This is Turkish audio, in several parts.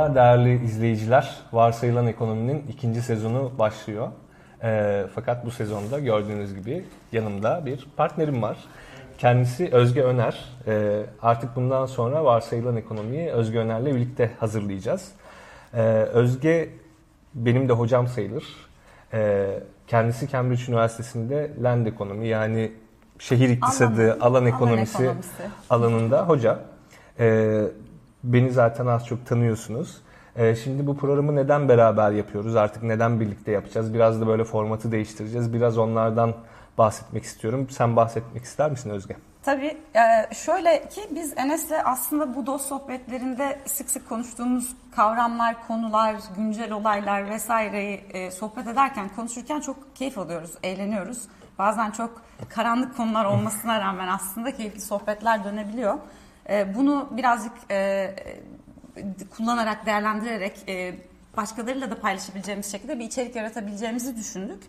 Merhaba değerli izleyiciler. Varsayılan ekonominin ikinci sezonu başlıyor. E, fakat bu sezonda gördüğünüz gibi yanımda bir partnerim var. Kendisi Özge Öner. E, artık bundan sonra varsayılan ekonomiyi Özge Öner'le birlikte hazırlayacağız. E, Özge benim de hocam sayılır. E, kendisi Cambridge Üniversitesi'nde land ekonomi yani şehir iktisadı, alan, alan ekonomisi, alan ekonomisi alanında hoca. E, beni zaten az çok tanıyorsunuz. E, şimdi bu programı neden beraber yapıyoruz? Artık neden birlikte yapacağız? Biraz da böyle formatı değiştireceğiz. Biraz onlardan bahsetmek istiyorum. Sen bahsetmek ister misin Özge? Tabii. E, şöyle ki biz Enes'le aslında bu dost sohbetlerinde sık sık konuştuğumuz kavramlar, konular, güncel olaylar vesaireyi e, sohbet ederken, konuşurken çok keyif alıyoruz, eğleniyoruz. Bazen çok karanlık konular olmasına rağmen aslında keyifli sohbetler dönebiliyor. E, bunu birazcık kullanarak, değerlendirerek başkalarıyla da paylaşabileceğimiz şekilde bir içerik yaratabileceğimizi düşündük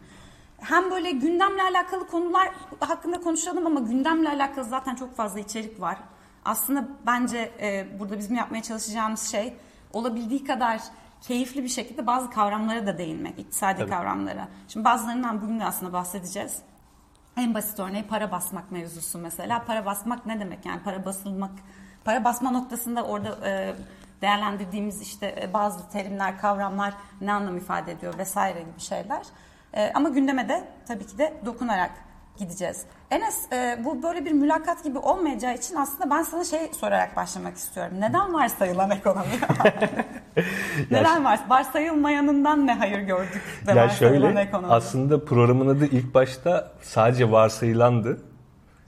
hem böyle gündemle alakalı konular hakkında konuşalım ama gündemle alakalı zaten çok fazla içerik var. Aslında bence e, burada bizim yapmaya çalışacağımız şey olabildiği kadar keyifli bir şekilde bazı kavramlara da değinmek, iktisadi Tabii. kavramlara. Şimdi bazılarından bugün de aslında bahsedeceğiz. En basit örneği para basmak mevzusu mesela. Para basmak ne demek yani para basılmak, para basma noktasında orada e, değerlendirdiğimiz işte e, bazı terimler, kavramlar ne anlam ifade ediyor vesaire gibi şeyler. E, ama gündeme de tabii ki de dokunarak gideceğiz. Enes e, bu böyle bir mülakat gibi olmayacağı için aslında ben sana şey sorarak başlamak istiyorum. Neden varsayılan ekonomi? Neden var? Varsayılmayanından ne hayır gördük de ya şöyle, ekonomi? Aslında programın adı ilk başta sadece varsayılandı.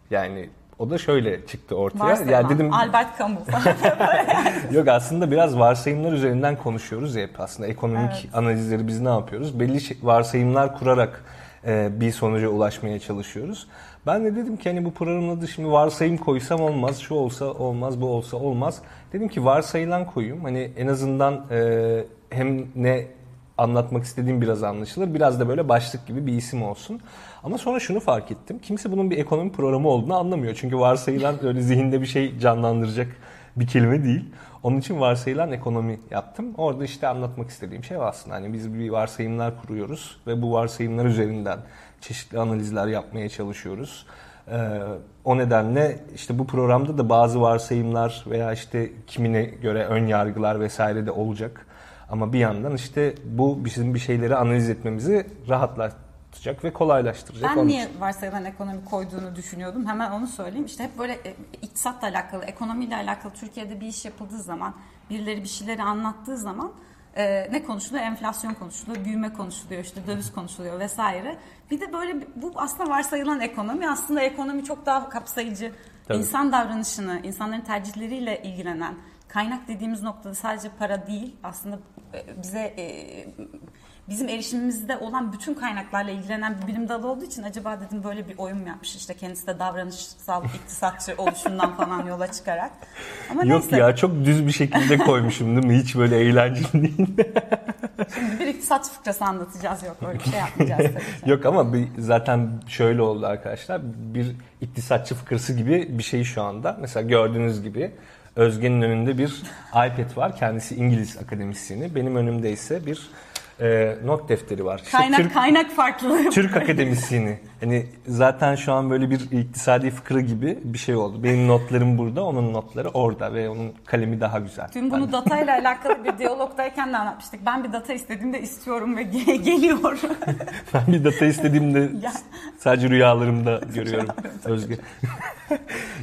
Yani o da şöyle çıktı ortaya. Varsayılan. Ya dedim Albert Camus. Yok aslında biraz varsayımlar üzerinden konuşuyoruz ya aslında ekonomik evet. analizleri biz ne yapıyoruz? Belli şey, varsayımlar kurarak bir sonuca ulaşmaya çalışıyoruz. Ben de dedim ki hani bu programın adı şimdi varsayım koysam olmaz, şu olsa olmaz, bu olsa olmaz. Dedim ki varsayılan koyayım. Hani en azından e, hem ne anlatmak istediğim biraz anlaşılır. Biraz da böyle başlık gibi bir isim olsun. Ama sonra şunu fark ettim. Kimse bunun bir ekonomi programı olduğunu anlamıyor. Çünkü varsayılan öyle zihinde bir şey canlandıracak bir kelime değil. Onun için varsayılan ekonomi yaptım. Orada işte anlatmak istediğim şey aslında. Hani biz bir varsayımlar kuruyoruz ve bu varsayımlar üzerinden çeşitli analizler yapmaya çalışıyoruz. Ee, o nedenle işte bu programda da bazı varsayımlar veya işte kimine göre ön yargılar vesaire de olacak. Ama bir yandan işte bu bizim bir şeyleri analiz etmemizi rahatlatacak ve kolaylaştıracak. Ben niye varsayılan ekonomi koyduğunu düşünüyordum. Hemen onu söyleyeyim. İşte hep böyle e, iktisatla alakalı, ekonomiyle alakalı Türkiye'de bir iş yapıldığı zaman, birileri bir şeyleri anlattığı zaman e, ne konuşuluyor? Enflasyon konuşuluyor, büyüme konuşuluyor, işte döviz konuşuluyor vesaire. Bir de böyle bu aslında varsayılan ekonomi. Aslında ekonomi çok daha kapsayıcı. Tabii. İnsan davranışını, insanların tercihleriyle ilgilenen, kaynak dediğimiz noktada sadece para değil aslında e, bize e, bizim erişimimizde olan bütün kaynaklarla ilgilenen bir bilim dalı olduğu için acaba dedim böyle bir oyun mu yapmış işte kendisi de davranışsal iktisatçı oluşundan falan yola çıkarak. Ama Yok neyse. ya çok düz bir şekilde koymuşum değil mi? Hiç böyle eğlenceli değil. Şimdi bir iktisat fıkrası anlatacağız yok öyle bir şey yapmayacağız tabii ki. Yok ama bir, zaten şöyle oldu arkadaşlar. Bir iktisatçı fıkrası gibi bir şey şu anda. Mesela gördüğünüz gibi Özge'nin önünde bir iPad var. Kendisi İngiliz akademisyeni. Benim önümde ise bir e, not defteri var. İşte kaynak Türk, kaynak farklı. Türk akademisyeni. Hani zaten şu an böyle bir iktisadi fıkra gibi bir şey oldu. Benim notlarım burada, onun notları orada ve onun kalemi daha güzel. Dün bunu data ile alakalı bir diyalogdayken de anlatmıştık. Ben bir data istediğimde istiyorum ve geliyor. ben bir data istediğimde sadece rüyalarımda görüyorum Özgür.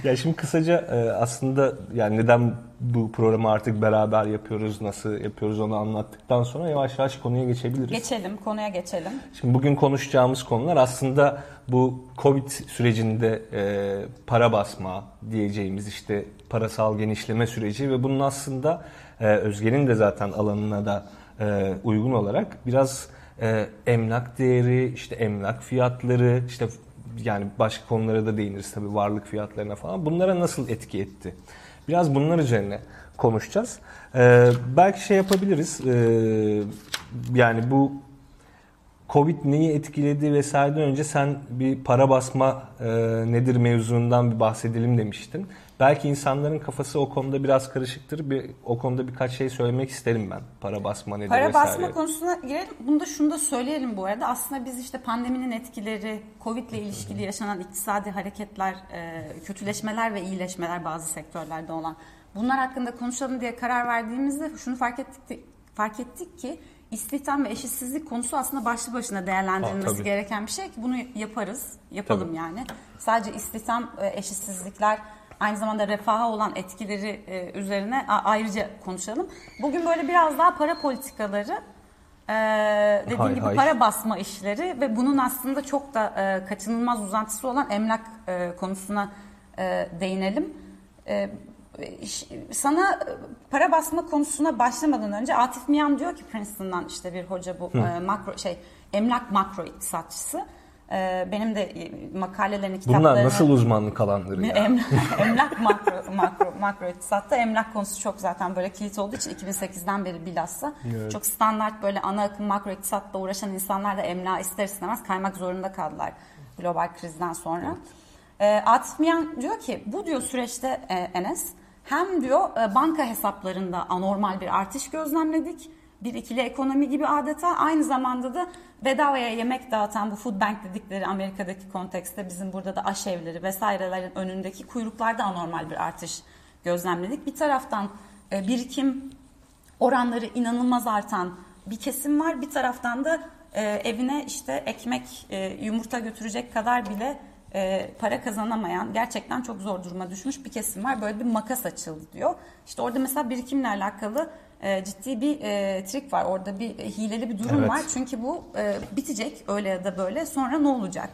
ya şimdi kısaca e, aslında yani neden bu programı artık beraber yapıyoruz, nasıl yapıyoruz onu anlattıktan sonra yavaş yavaş konuya geçebiliriz. Geçelim, konuya geçelim. Şimdi bugün konuşacağımız konular aslında bu Covid sürecinde e, para basma diyeceğimiz işte parasal genişleme süreci ve bunun aslında e, Özge'nin de zaten alanına da e, uygun olarak biraz e, emlak değeri, işte emlak fiyatları, işte yani başka konulara da değiniriz tabii varlık fiyatlarına falan. Bunlara nasıl etki etti? Biraz bunlar üzerine konuşacağız. Ee, belki şey yapabiliriz. Ee, yani bu Covid neyi etkiledi vesaireden önce sen bir para basma e, nedir mevzundan bir bahsedelim demiştin. Belki insanların kafası o konuda biraz karışıktır. Bir, o konuda birkaç şey söylemek isterim ben. Para basma nedir Para vesaire. basma konusuna girelim. Bunu da şunu da söyleyelim bu arada. Aslında biz işte pandeminin etkileri, Covid ile ilişkili yaşanan iktisadi hareketler, e, kötüleşmeler ve iyileşmeler bazı sektörlerde olan bunlar hakkında konuşalım diye karar verdiğimizde şunu fark ettik, fark ettik ki istihdam ve eşitsizlik konusu aslında başlı başına değerlendirilmesi Aa, gereken bir şey ki bunu yaparız, yapalım Tabii. yani. Sadece istihdam e, eşitsizlikler aynı zamanda refaha olan etkileri e, üzerine ayrıca konuşalım. Bugün böyle biraz daha para politikaları e, dediğim Hay gibi hay. para basma işleri ve bunun aslında çok da e, kaçınılmaz uzantısı olan emlak e, konusuna e, değinelim. E, sana para basma konusuna başlamadan önce Atif Miyan diyor ki Princeton'dan işte bir hoca bu e, makro şey emlak makro iktisatçısı. E, benim de e, makalelerini kitaplarını Bunlar nasıl uzmanlık alanları ya? Emlak, emlak makro, makro, makro iktisatta emlak konusu çok zaten böyle kilit olduğu için 2008'den beri bilhassa Evet. çok standart böyle ana akım makro iktisatla uğraşan insanlar da emlağa ister istemez kaymak zorunda kaldılar global krizden sonra. E, Atif Miyan diyor ki bu diyor süreçte e, Enes hem diyor e, banka hesaplarında anormal bir artış gözlemledik. Bir ikili ekonomi gibi adeta aynı zamanda da bedavaya yemek dağıtan bu food bank dedikleri Amerika'daki kontekste bizim burada da aşevleri vesairelerin önündeki kuyruklarda anormal bir artış gözlemledik. Bir taraftan e, birikim oranları inanılmaz artan bir kesim var. Bir taraftan da e, evine işte ekmek, e, yumurta götürecek kadar bile para kazanamayan, gerçekten çok zor duruma düşmüş bir kesim var. Böyle bir makas açıldı diyor. İşte orada mesela birikimle alakalı e, ciddi bir e, trik var. Orada bir e, hileli bir durum Evet. var. Çünkü bu e, bitecek öyle ya da böyle. Sonra ne olacak?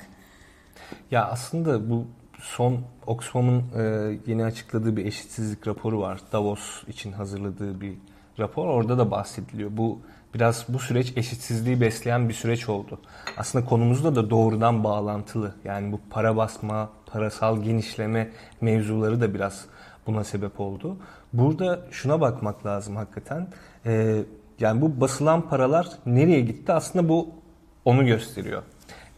Ya aslında bu son Oxfam'ın e, yeni açıkladığı bir eşitsizlik raporu var. Davos için hazırladığı bir rapor. Orada da bahsediliyor. Bu biraz bu süreç eşitsizliği besleyen bir süreç oldu. Aslında konumuzda da doğrudan bağlantılı. Yani bu para basma, parasal genişleme mevzuları da biraz buna sebep oldu. Burada şuna bakmak lazım hakikaten. E, yani bu basılan paralar nereye gitti? Aslında bu onu gösteriyor.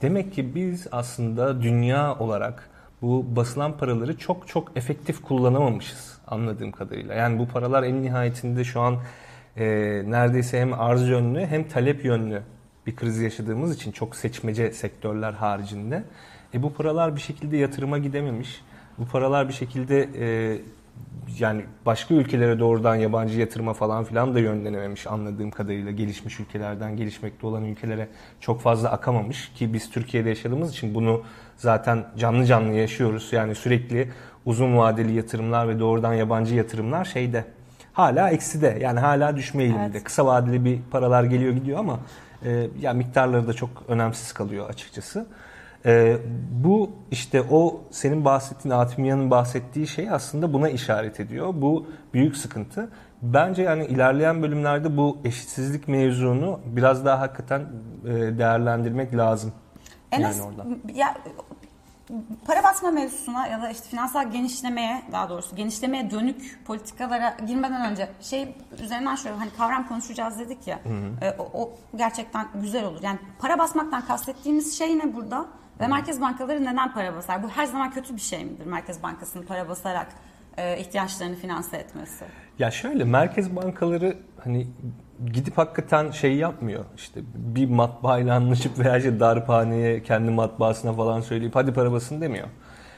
Demek ki biz aslında dünya olarak bu basılan paraları çok çok efektif kullanamamışız anladığım kadarıyla. Yani bu paralar en nihayetinde şu an e, neredeyse hem arz yönlü hem talep yönlü bir kriz yaşadığımız için çok seçmece sektörler haricinde. E, bu paralar bir şekilde yatırıma gidememiş. Bu paralar bir şekilde e, yani başka ülkelere doğrudan yabancı yatırıma falan filan da yönlenememiş anladığım kadarıyla gelişmiş ülkelerden gelişmekte olan ülkelere çok fazla akamamış ki biz Türkiye'de yaşadığımız için bunu zaten canlı canlı yaşıyoruz. Yani sürekli uzun vadeli yatırımlar ve doğrudan yabancı yatırımlar şeyde hala ekside yani hala düşme eğiliminde. Evet. Kısa vadeli bir paralar geliyor gidiyor ama e, ya miktarları da çok önemsiz kalıyor açıkçası. Ee, bu işte o senin bahsettiğin Atimiyan'ın bahsettiği şey aslında buna işaret ediyor. Bu büyük sıkıntı. Bence yani ilerleyen bölümlerde bu eşitsizlik mevzunu biraz daha hakikaten e, değerlendirmek lazım. Enes, Yani orada. ya para basma mevzusuna ya da işte finansal genişlemeye daha doğrusu genişlemeye dönük politikalara girmeden önce şey üzerinden şöyle hani kavram konuşacağız dedik ya e, o, o gerçekten güzel olur. Yani para basmaktan kastettiğimiz şey ne burada? Ve merkez bankaları neden para basar? Bu her zaman kötü bir şey midir? Merkez Bankası'nın para basarak e, ihtiyaçlarını finanse etmesi. Ya şöyle merkez bankaları hani gidip hakikaten şey yapmıyor. İşte bir matbaayla anlaşıp veya işte darphaneye kendi matbaasına falan söyleyip hadi para basın demiyor.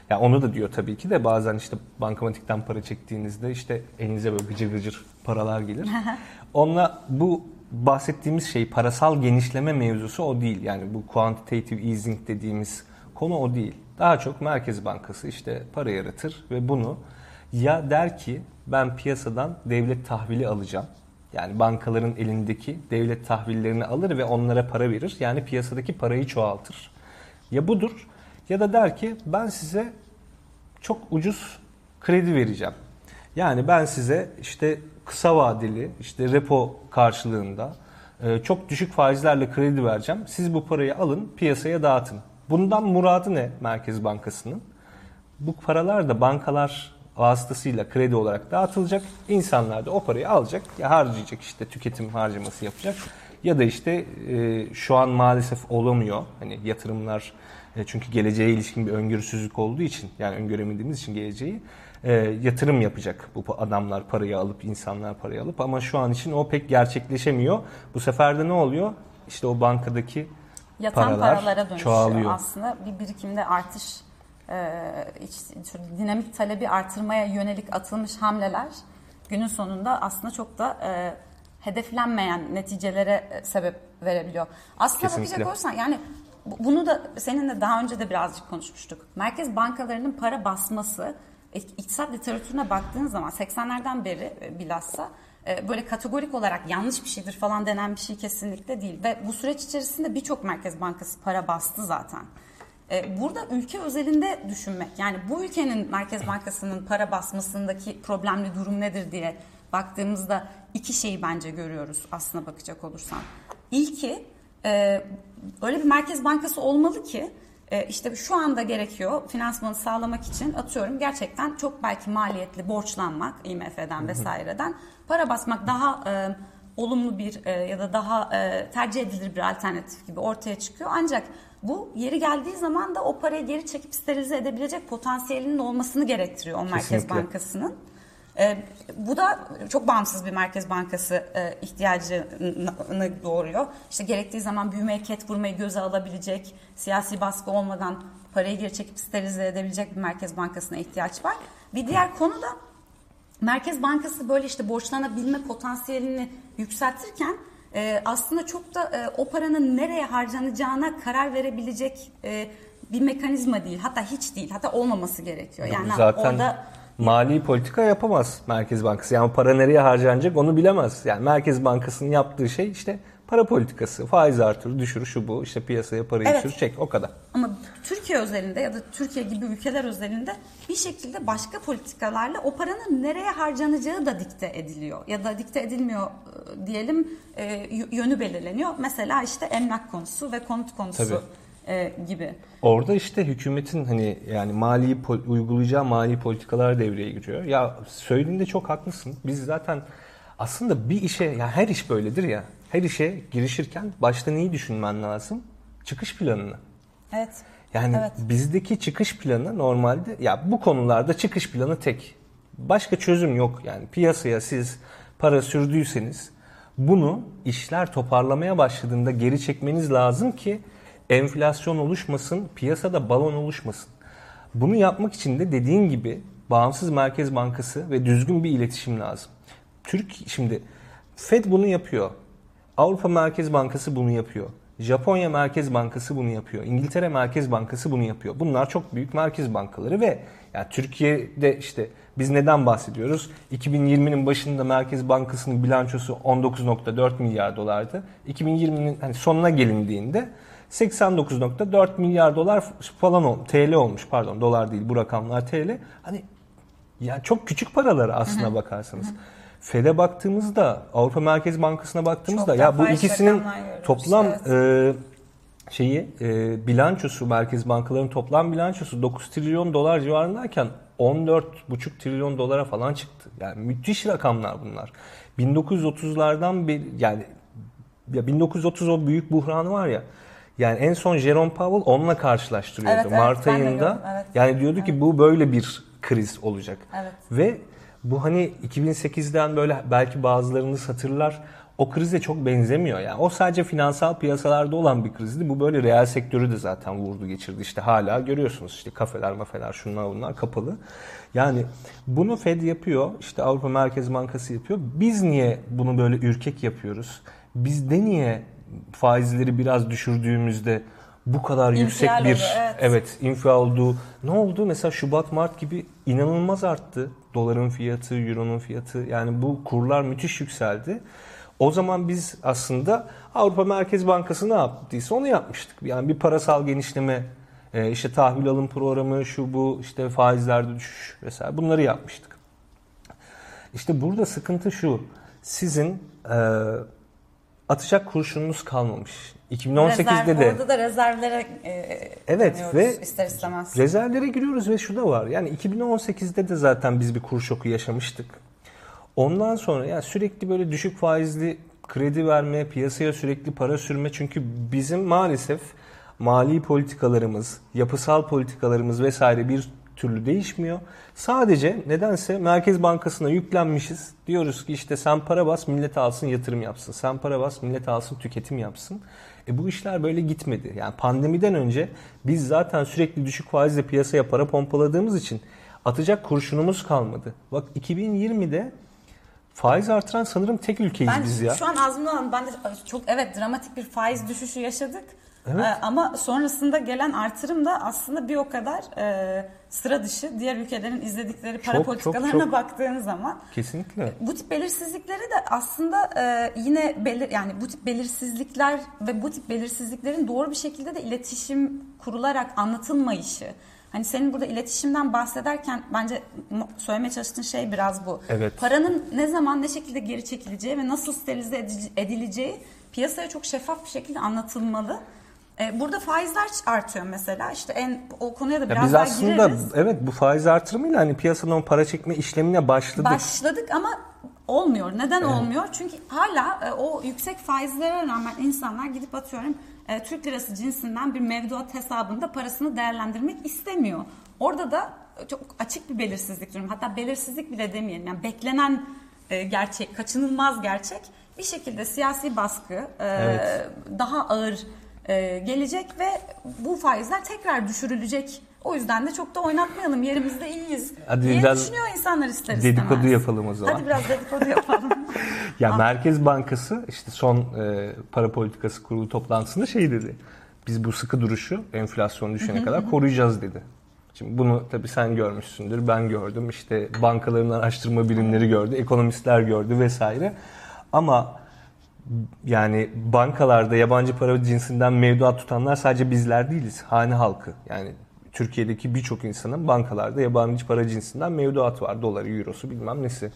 Ya onu da diyor tabii ki de bazen işte bankamatikten para çektiğinizde işte elinize böyle gıcır gıcır paralar gelir. Onunla bu bahsettiğimiz şey parasal genişleme mevzusu o değil. Yani bu quantitative easing dediğimiz konu o değil. Daha çok Merkez Bankası işte para yaratır ve bunu ya der ki ben piyasadan devlet tahvili alacağım. Yani bankaların elindeki devlet tahvillerini alır ve onlara para verir. Yani piyasadaki parayı çoğaltır. Ya budur ya da der ki ben size çok ucuz kredi vereceğim. Yani ben size işte kısa vadeli işte repo karşılığında e, çok düşük faizlerle kredi vereceğim. Siz bu parayı alın piyasaya dağıtın. Bundan muradı ne Merkez Bankası'nın? Bu paralar da bankalar vasıtasıyla kredi olarak dağıtılacak. İnsanlar da o parayı alacak, ya harcayacak işte tüketim harcaması yapacak. Ya da işte e, şu an maalesef olamıyor. Hani yatırımlar e, çünkü geleceğe ilişkin bir öngörüsüzlük olduğu için yani öngöremediğimiz için geleceği e, yatırım yapacak bu adamlar parayı alıp insanlar parayı alıp ama şu an için o pek gerçekleşemiyor. Bu sefer de ne oluyor? İşte o bankadaki Yatan paralar paralara dönüşüyor çoğalıyor. aslında. Bir birikimde artış, e, dinamik talebi artırmaya yönelik atılmış hamleler günün sonunda aslında çok da e, hedeflenmeyen neticelere e, sebep verebiliyor. Aslında Kesinlikle. bakacak olursan yani bunu da seninle daha önce de birazcık konuşmuştuk. Merkez bankalarının para basması iktisat literatürüne baktığın zaman 80'lerden beri e, bilhassa e, böyle kategorik olarak yanlış bir şeydir falan denen bir şey kesinlikle değil. Ve bu süreç içerisinde birçok merkez bankası para bastı zaten. Burada ülke özelinde düşünmek yani bu ülkenin merkez bankasının para basmasındaki problemli durum nedir diye baktığımızda iki şeyi bence görüyoruz aslına bakacak olursan. İlki öyle bir merkez bankası olmalı ki e, işte şu anda gerekiyor finansmanı sağlamak için atıyorum gerçekten çok belki maliyetli borçlanmak IMF'den vesaireden para basmak daha e, olumlu bir e, ya da daha e, tercih edilir bir alternatif gibi ortaya çıkıyor. Ancak bu yeri geldiği zaman da o parayı geri çekip sterilize edebilecek potansiyelinin olmasını gerektiriyor o Merkez Kesinlikle. Bankası'nın. E, bu da çok bağımsız bir merkez bankası e, ihtiyacını doğuruyor. İşte gerektiği zaman büyümeye ket vurmayı göze alabilecek, siyasi baskı olmadan parayı geri çekip sterilize edebilecek bir merkez bankasına ihtiyaç var. Bir diğer konu da Merkez Bankası böyle işte borçlanabilme potansiyelini yükseltirken e, aslında çok da e, o paranın nereye harcanacağına karar verebilecek e, bir mekanizma değil. Hatta hiç değil. Hatta olmaması gerekiyor. Yani Zaten orada mali politika yapamaz Merkez Bankası. Yani para nereye harcanacak onu bilemez. Yani Merkez Bankası'nın yaptığı şey işte para politikası, faiz artırı, düşürü şu bu, işte piyasaya parayı Evet. düşür, çek o kadar. Ama Türkiye özelinde ya da Türkiye gibi ülkeler özelinde bir şekilde başka politikalarla o paranın nereye harcanacağı da dikte ediliyor. Ya da dikte edilmiyor e, diyelim e, yönü belirleniyor. Mesela işte emlak konusu ve konut konusu Tabii. E, gibi. Orada işte hükümetin hani yani mali uygulayacağı mali politikalar devreye giriyor. Ya söylediğinde çok haklısın. Biz zaten aslında bir işe ya her iş böyledir ya. Her işe girişirken başta neyi düşünmen lazım? Çıkış planını. Evet. Yani Evet. bizdeki çıkış planı normalde ya bu konularda çıkış planı tek. Başka çözüm yok yani piyasaya siz para sürdüyseniz bunu işler toparlamaya başladığında geri çekmeniz lazım ki enflasyon oluşmasın, piyasada balon oluşmasın. Bunu yapmak için de dediğin gibi bağımsız merkez bankası ve düzgün bir iletişim lazım. Türk şimdi Fed bunu yapıyor. Avrupa Merkez Bankası bunu yapıyor. Japonya Merkez Bankası bunu yapıyor. İngiltere Merkez Bankası bunu yapıyor. Bunlar çok büyük merkez bankaları ve yani Türkiye'de işte biz neden bahsediyoruz? 2020'nin başında Merkez Bankası'nın bilançosu 19.4 milyar dolardı. 2020'nin hani sonuna gelindiğinde 89.4 milyar dolar falan TL olmuş pardon dolar değil bu rakamlar TL. Hani ya çok küçük paralar aslına bakarsanız. Fed'e baktığımızda Avrupa Merkez Bankası'na baktığımızda Çok ya bu ikisinin toplam evet. e, şeyi e, bilançosu merkez bankaların toplam bilançosu 9 trilyon dolar civarındayken 14,5 trilyon dolara falan çıktı. Yani müthiş rakamlar bunlar. 1930'lardan bir yani ya 1930 o büyük buhranı var ya. Yani en son Jerome Powell onunla karşılaştırıyordu Evet, evet, Mart ayında. evet. Yani diyordu ki bu böyle bir kriz olacak. Evet. Ve bu hani 2008'den böyle belki bazılarınız hatırlar o krize çok benzemiyor. Yani o sadece finansal piyasalarda olan bir krizdi. Bu böyle reel sektörü de zaten vurdu geçirdi. İşte hala görüyorsunuz işte kafeler mafeler şunlar bunlar kapalı. Yani bunu Fed yapıyor. işte Avrupa Merkez Bankası yapıyor. Biz niye bunu böyle ürkek yapıyoruz? Bizde niye faizleri biraz düşürdüğümüzde bu kadar yüksek İnfial bir evet. evet infial oldu. Ne oldu? Mesela Şubat Mart gibi inanılmaz arttı. Doların fiyatı, euronun fiyatı. Yani bu kurlar müthiş yükseldi. O zaman biz aslında Avrupa Merkez Bankası ne yaptıysa onu yapmıştık. Yani bir parasal genişleme, e, işte tahvil alım programı, şu bu, işte faizlerde düşüş vesaire bunları yapmıştık. İşte burada sıkıntı şu. Sizin e, atacak kurşununuz kalmamış. 2018'de Rezerv, de Orada da rezervlere e, Evet ve ister istemez. rezervlere giriyoruz ve şu da var. Yani 2018'de de zaten biz bir kur şoku yaşamıştık. Ondan sonra yani sürekli böyle düşük faizli kredi verme, piyasaya sürekli para sürme. Çünkü bizim maalesef mali politikalarımız, yapısal politikalarımız vesaire bir türlü değişmiyor. Sadece nedense Merkez Bankası'na yüklenmişiz. Diyoruz ki işte sen para bas millet alsın yatırım yapsın. Sen para bas millet alsın tüketim yapsın. E bu işler böyle gitmedi. Yani pandemiden önce biz zaten sürekli düşük faizle piyasaya para pompaladığımız için atacak kurşunumuz kalmadı. Bak 2020'de faiz artıran sanırım tek ülkeyiz ben biz ya. şu an ağzımdan ben de çok evet dramatik bir faiz düşüşü yaşadık. Evet. Ee, ama sonrasında gelen artırım da aslında bir o kadar e, sıra dışı. Diğer ülkelerin izledikleri para Çok, politikalarına çok, çok. baktığın zaman Kesinlikle. bu tip belirsizlikleri de aslında e, yine belir yani bu tip belirsizlikler ve bu tip belirsizliklerin doğru bir şekilde de iletişim kurularak anlatılmayışı. Hani senin burada iletişimden bahsederken bence söylemeye çalıştığın şey biraz bu. Evet. Paranın ne zaman ne şekilde geri çekileceği ve nasıl sterilize edileceği piyasaya çok şeffaf bir şekilde anlatılmalı. E, burada faizler artıyor mesela. İşte en o konuya da Ya biraz biz daha aslında gireriz. evet bu faiz artırımıyla hani piyasadan para çekme işlemine başladık. Başladık ama olmuyor. Neden olmuyor? Çünkü hala e, o yüksek faizlere rağmen insanlar gidip atıyorum e, Türk lirası cinsinden bir mevduat hesabında parasını değerlendirmek istemiyor. Orada da çok açık bir belirsizlik durum. Hatta belirsizlik bile demeyelim. Yani beklenen gerçek, kaçınılmaz gerçek bir şekilde siyasi baskı Evet. daha ağır e, gelecek ve bu faizler tekrar düşürülecek. O yüzden de çok da oynatmayalım. Yerimizde iyiyiz. Hadi diye biraz düşünüyor insanlar ister istemez. Dedikodu yapalım o zaman. Hadi biraz dedikodu yapalım. Ya Merkez Bankası işte son e, para politikası kurulu toplantısında şey dedi. Biz bu sıkı duruşu enflasyon düşene kadar koruyacağız dedi. Şimdi bunu tabii sen görmüşsündür, ben gördüm. İşte bankaların araştırma birimleri gördü, ekonomistler gördü vesaire. Ama yani bankalarda yabancı para cinsinden mevduat tutanlar sadece bizler değiliz. Hane halkı. Yani Türkiye'deki birçok insanın bankalarda yabancı para cinsinden mevduat var. Doları, eurosu bilmem nesi.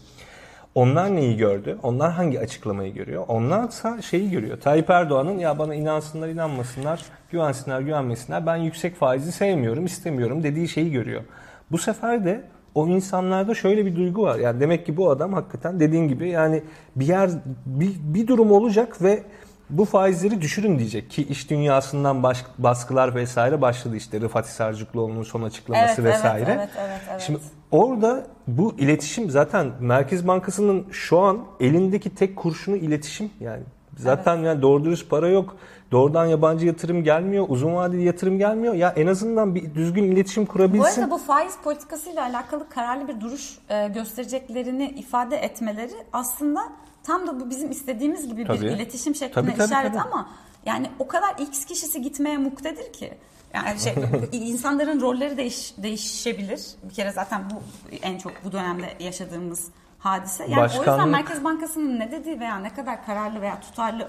Onlar neyi gördü? Onlar hangi açıklamayı görüyor? Onlarsa şeyi görüyor. Tayyip Erdoğan'ın ya bana inansınlar inanmasınlar, güvensinler güvenmesinler ben yüksek faizi sevmiyorum istemiyorum dediği şeyi görüyor. Bu sefer de o insanlarda şöyle bir duygu var. Yani demek ki bu adam hakikaten dediğin gibi yani bir yer bir, bir durum olacak ve bu faizleri düşürün diyecek ki iş dünyasından baş, baskılar vesaire başladı işte Rıfat Hisarcıklıoğlu'nun son açıklaması Evet, evet, vesaire. evet, evet, evet. Şimdi orada bu iletişim zaten Merkez Bankası'nın şu an elindeki tek kurşunu iletişim yani. Zaten yani doğru dürüst para yok. Doğrudan yabancı yatırım gelmiyor. Uzun vadeli yatırım gelmiyor. Ya en azından bir düzgün iletişim bu kurabilsin. arada bu faiz politikasıyla alakalı kararlı bir duruş e, göstereceklerini ifade etmeleri aslında tam da bu bizim istediğimiz gibi bir Tabii. iletişim şekline Tabii, tabii, işaret tabii. ama yani o kadar X kişisi gitmeye muktedir ki. Yani şey insanların rolleri değiş, değişebilir. Bir kere zaten bu en çok bu dönemde yaşadığımız hadise. Yani o yüzden Başkanlık- Merkez Bankası'nın ne dediği veya ne kadar kararlı veya tutarlı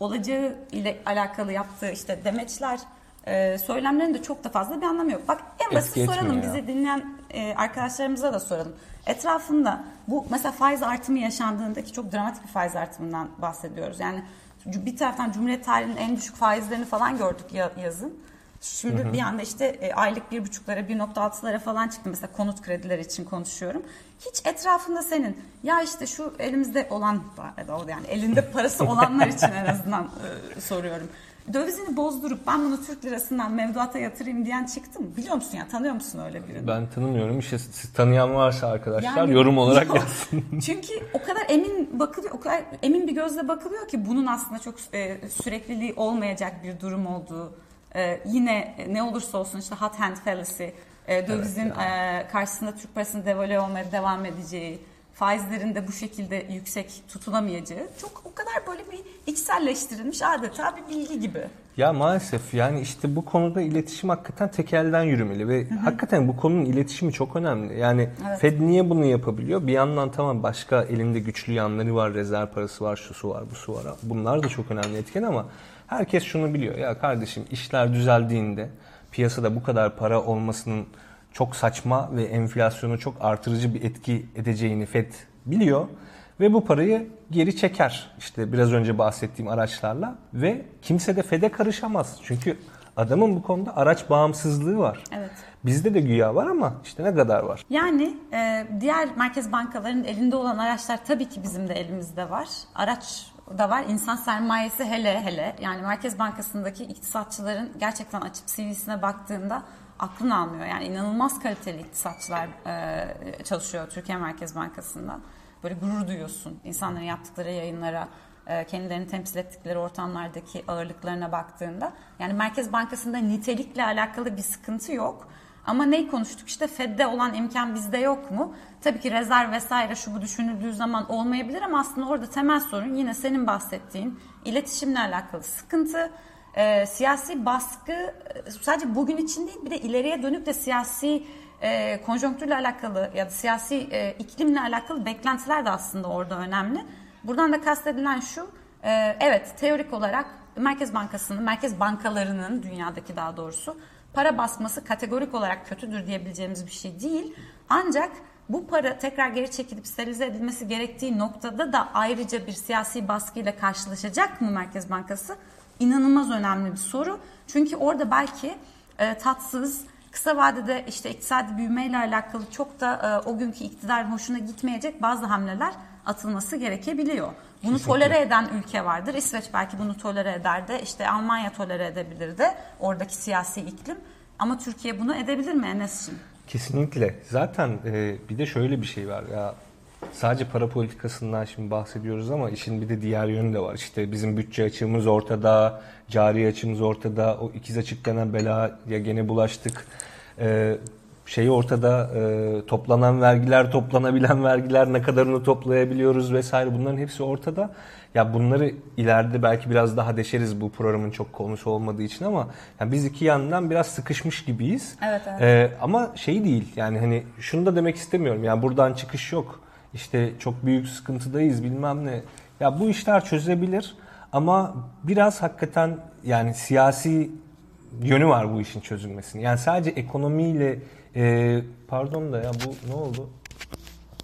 olacağı ile alakalı yaptığı işte demeçler, e, söylemlerin de çok da fazla bir anlamı yok. Bak en basit Etki soralım ya. bizi dinleyen e, arkadaşlarımıza da soralım. Etrafında bu mesela faiz artımı yaşandığındaki çok dramatik bir faiz artımından bahsediyoruz. Yani bir taraftan Cumhuriyet tarihinin en düşük faizlerini falan gördük ya- yazın. Şimdi bir anda işte e, aylık bir buçuklara, 1.6'lara falan çıktı. Mesela konut kredileri için konuşuyorum. Hiç etrafında senin ya işte şu elimizde olan yani elinde parası olanlar için en azından e, soruyorum. Dövizini bozdurup ben bunu Türk lirasından mevduata yatırayım diyen çıktı mı? Biliyor musun ya tanıyor musun öyle birini? Ben tanımıyorum. İşte siz tanıyan varsa arkadaşlar Yani- yorum olarak Yok. yazsın. Çünkü o kadar emin bakılıyor, o kadar emin bir gözle bakılıyor ki bunun aslında çok e, sürekliliği olmayacak bir durum olduğu. E, yine ne olursa olsun işte hot hand fallacy, e, dövizin e, karşısında Türk parasının devalüe olmaya devam edeceği, faizlerin de bu şekilde yüksek tutulamayacağı çok o kadar böyle bir içselleştirilmiş adeta bir bilgi gibi. Ya maalesef yani işte bu konuda iletişim hakikaten tekelden yürümeli ve hakikaten bu konunun iletişimi çok önemli. Yani Evet. Fed niye bunu yapabiliyor? Bir yandan tamam başka elinde güçlü yanları var, rezerv parası var, şu su var, bu su var. Bunlar da çok önemli etken ama herkes şunu biliyor. Ya kardeşim işler düzeldiğinde piyasada bu kadar para olmasının çok saçma ve enflasyonu çok artırıcı bir etki edeceğini Fed biliyor ve bu parayı geri çeker. İşte biraz önce bahsettiğim araçlarla ve kimse de Fed'e karışamaz. Çünkü adamın bu konuda araç bağımsızlığı var. Evet. Bizde de güya var ama işte ne kadar var? Yani e, diğer merkez bankalarının elinde olan araçlar tabii ki bizim de elimizde var. Araç da var. İnsan sermayesi hele hele. Yani Merkez Bankası'ndaki iktisatçıların gerçekten açıp CV'sine baktığında aklın almıyor. Yani inanılmaz kaliteli iktisatçılar e, çalışıyor Türkiye Merkez Bankası'nda. Böyle gurur duyuyorsun insanların yaptıkları yayınlara, e, kendilerini temsil ettikleri ortamlardaki ağırlıklarına baktığında. Yani Merkez Bankası'nda nitelikle alakalı bir sıkıntı yok. Ama neyi konuştuk işte Fed'de olan imkan bizde yok mu? Tabii ki rezerv vesaire şu bu düşünüldüğü zaman olmayabilir ama aslında orada temel sorun yine senin bahsettiğin iletişimle alakalı sıkıntı. E, siyasi baskı e, sadece bugün için değil bir de ileriye dönük de siyasi e, konjonktürle alakalı ya da siyasi e, iklimle alakalı beklentiler de aslında orada önemli. Buradan da kastedilen şu, e, evet teorik olarak Merkez Bankası'nın, merkez bankalarının dünyadaki daha doğrusu para basması kategorik olarak kötüdür diyebileceğimiz bir şey değil. Ancak bu para tekrar geri çekilip sterilize edilmesi gerektiği noktada da ayrıca bir siyasi baskıyla karşılaşacak mı Merkez Bankası? İnanılmaz önemli bir soru. Çünkü orada belki e, tatsız, kısa vadede işte iktisadi büyümeyle alakalı çok da e, o günkü iktidarın hoşuna gitmeyecek bazı hamleler atılması gerekebiliyor. Bunu Kesinlikle. tolere eden ülke vardır. İsveç belki bunu tolere eder de işte Almanya tolere edebilir de oradaki siyasi iklim. Ama Türkiye bunu edebilir mi Enes'ciğim? Kesinlikle. Zaten e, bir de şöyle bir şey var ya sadece para politikasından şimdi bahsediyoruz ama işin bir de diğer yönü de var. İşte bizim bütçe açığımız ortada, cari açığımız ortada, o ikiz açık denen belaya gene bulaştık. Ee, şey ortada e, toplanan vergiler, toplanabilen vergiler ne kadarını toplayabiliyoruz vesaire bunların hepsi ortada. Ya bunları ileride belki biraz daha deşeriz bu programın çok konusu olmadığı için ama yani biz iki yandan biraz sıkışmış gibiyiz. Evet, evet. Ee, ama şey değil yani hani şunu da demek istemiyorum. Yani buradan çıkış yok. İşte çok büyük sıkıntıdayız bilmem ne. Ya bu işler çözebilir ama biraz hakikaten yani siyasi yönü var bu işin çözülmesinin. Yani sadece ekonomiyle e, pardon da ya bu ne oldu?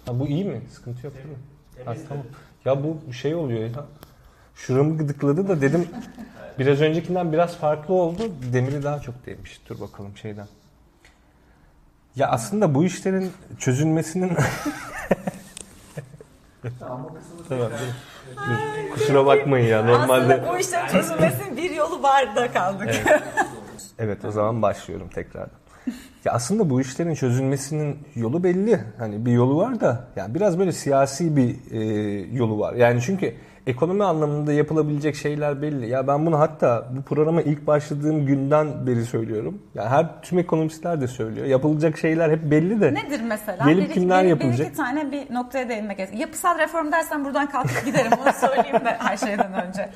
Ha, bu iyi mi? Sıkıntı yok değil mi? Ha, tamam. Ya bu şey oluyor ya. Şuramı gıdıkladı da dedim biraz öncekinden biraz farklı oldu. Demiri daha çok değmiş. Dur bakalım şeyden. Ya aslında bu işlerin çözülmesinin tamam, dur. Kusura bakmayın ya normalde. Aslında bu işlerin çözülmesinin bir yolu var da kaldık. Evet. evet o zaman başlıyorum tekrardan. Ya aslında bu işlerin çözülmesinin yolu belli. Hani bir yolu var da yani biraz böyle siyasi bir e, yolu var. Yani çünkü ekonomi anlamında yapılabilecek şeyler belli. Ya ben bunu hatta bu programa ilk başladığım günden beri söylüyorum. Ya her tüm ekonomistler de söylüyor. Yapılacak şeyler hep belli de. Nedir mesela? Gelip bir, kimler bir, yapılacak? Bir iki tane bir noktaya değinmek gerekiyor. Yapısal reform dersen buradan kalkıp giderim. Onu söyleyeyim de her şeyden önce.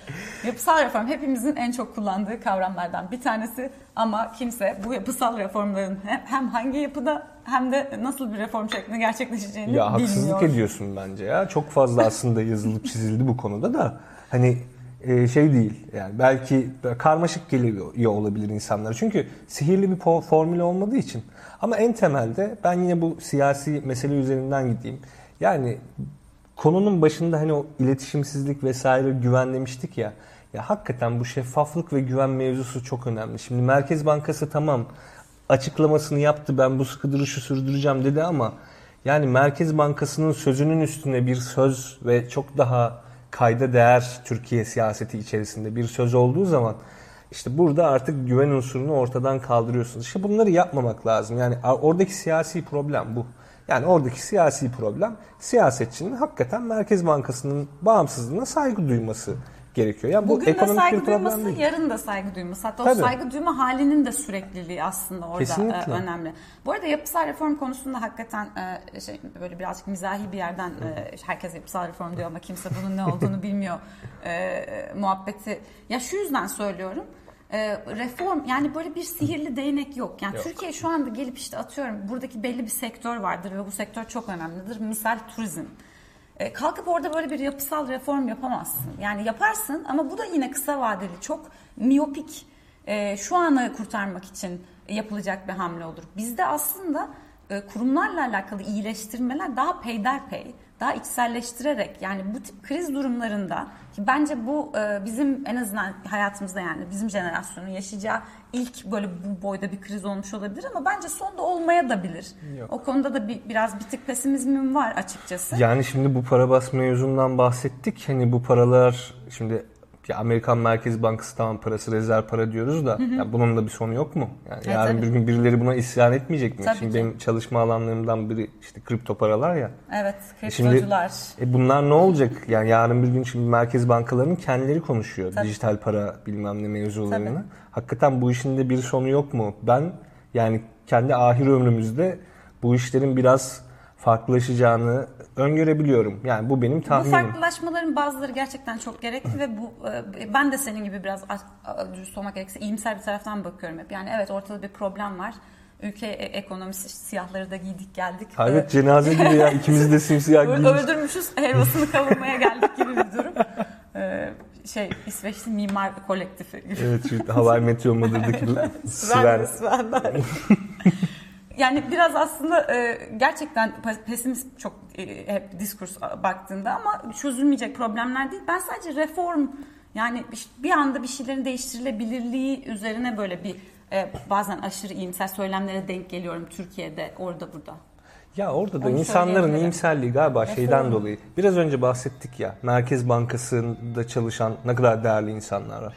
Yapısal reform hepimizin en çok kullandığı kavramlardan bir tanesi. Ama kimse bu yapısal reformların hem hangi yapıda hem de nasıl bir reform şeklinde gerçekleşeceğini ya, bilmiyor. Haksızlık ediyorsun bence ya. Çok fazla aslında yazılıp çizildi bu konuda da. Hani e, şey değil yani belki karmaşık geliyor olabilir insanlara. Çünkü sihirli bir formül olmadığı için. Ama en temelde ben yine bu siyasi mesele üzerinden gideyim. Yani konunun başında hani o iletişimsizlik vesaire güven demiştik ya. Ya hakikaten bu şeffaflık ve güven mevzusu çok önemli. Şimdi Merkez Bankası tamam açıklamasını yaptı ben bu sıkı duruşu sürdüreceğim dedi ama yani Merkez Bankası'nın sözünün üstüne bir söz ve çok daha kayda değer Türkiye siyaseti içerisinde bir söz olduğu zaman işte burada artık güven unsurunu ortadan kaldırıyorsunuz. İşte bunları yapmamak lazım. Yani oradaki siyasi problem bu. Yani oradaki siyasi problem siyasetçinin hakikaten Merkez Bankası'nın bağımsızlığına saygı duyması gerekiyor. Yani Bugün bu ekonomik de saygı duyması, değil. yarın da saygı duyması. Hatta Tabii. o saygı duyma halinin de sürekliliği aslında orada Kesinlikle. önemli. Bu arada yapısal reform konusunda hakikaten şey, böyle birazcık mizahi bir yerden herkes yapısal reform diyor ama kimse bunun ne olduğunu bilmiyor muhabbeti. Ya şu yüzden söylüyorum reform yani böyle bir sihirli değnek yok. Yani yok. Türkiye şu anda gelip işte atıyorum buradaki belli bir sektör vardır ve bu sektör çok önemlidir. Misal turizm. E, kalkıp orada böyle bir yapısal reform yapamazsın. Yani yaparsın ama bu da yine kısa vadeli çok miyopik e, şu anı kurtarmak için yapılacak bir hamle olur. Bizde aslında kurumlarla alakalı iyileştirmeler daha peyderpey, daha içselleştirerek yani bu tip kriz durumlarında ki bence bu e, bizim en azından hayatımızda yani bizim jenerasyonun yaşayacağı ilk böyle bu boyda bir kriz olmuş olabilir ama bence sonda olmaya da bilir. Yok. O konuda da bir, biraz bir tık pesimizmim var açıkçası. Yani şimdi bu para basma mevzundan bahsettik. Hani bu paralar şimdi ya Amerikan Merkez Bankası tamam parası rezerv para diyoruz da ya bunun da bir sonu yok mu? Yani Evet, yarın tabii. bir gün birileri buna isyan etmeyecek mi? Tabii şimdi ki. benim çalışma alanlarımdan biri işte kripto paralar ya. Evet, Şimdi kriptocular. e bunlar ne olacak? Yani yarın bir gün şimdi merkez bankalarının kendileri konuşuyor. Tabii. Dijital para bilmem ne mevzularını. Tabii. Hakikaten bu işin de bir sonu yok mu? Ben yani kendi ahir ömrümüzde bu işlerin biraz farklılaşacağını öngörebiliyorum. Yani bu benim Bu tahminim. farklılaşmaların bazıları gerçekten çok gerekli ve bu e, ben de senin gibi biraz dürüst olmak gerekirse iyimser bir taraftan bakıyorum hep. Yani evet ortada bir problem var. Ülke e- ekonomisi siyahları da giydik geldik. Evet cenaze gibi ya ikimiz de simsiyah giymiş. Öldürmüşüz helvasını kavurmaya geldik gibi bir durum. Ee, şey İsveçli mimar kolektifi gibi. Evet şu Hawaii Meteor Mother'daki Sven. Sven. Yani biraz aslında e, gerçekten pe- pesimist çok e, hep diskurs baktığında ama çözülmeyecek problemler değil. Ben sadece reform yani bir- anda bir şeylerin değiştirilebilirliği üzerine böyle bir e, bazen aşırı iyimser söylemlere denk geliyorum Türkiye'de orada burada. Ya orada da Onu insanların iyimserliği galiba şeyden Reform. dolayı. Biraz önce bahsettik ya. Merkez Bankası'nda çalışan ne kadar değerli insanlar var.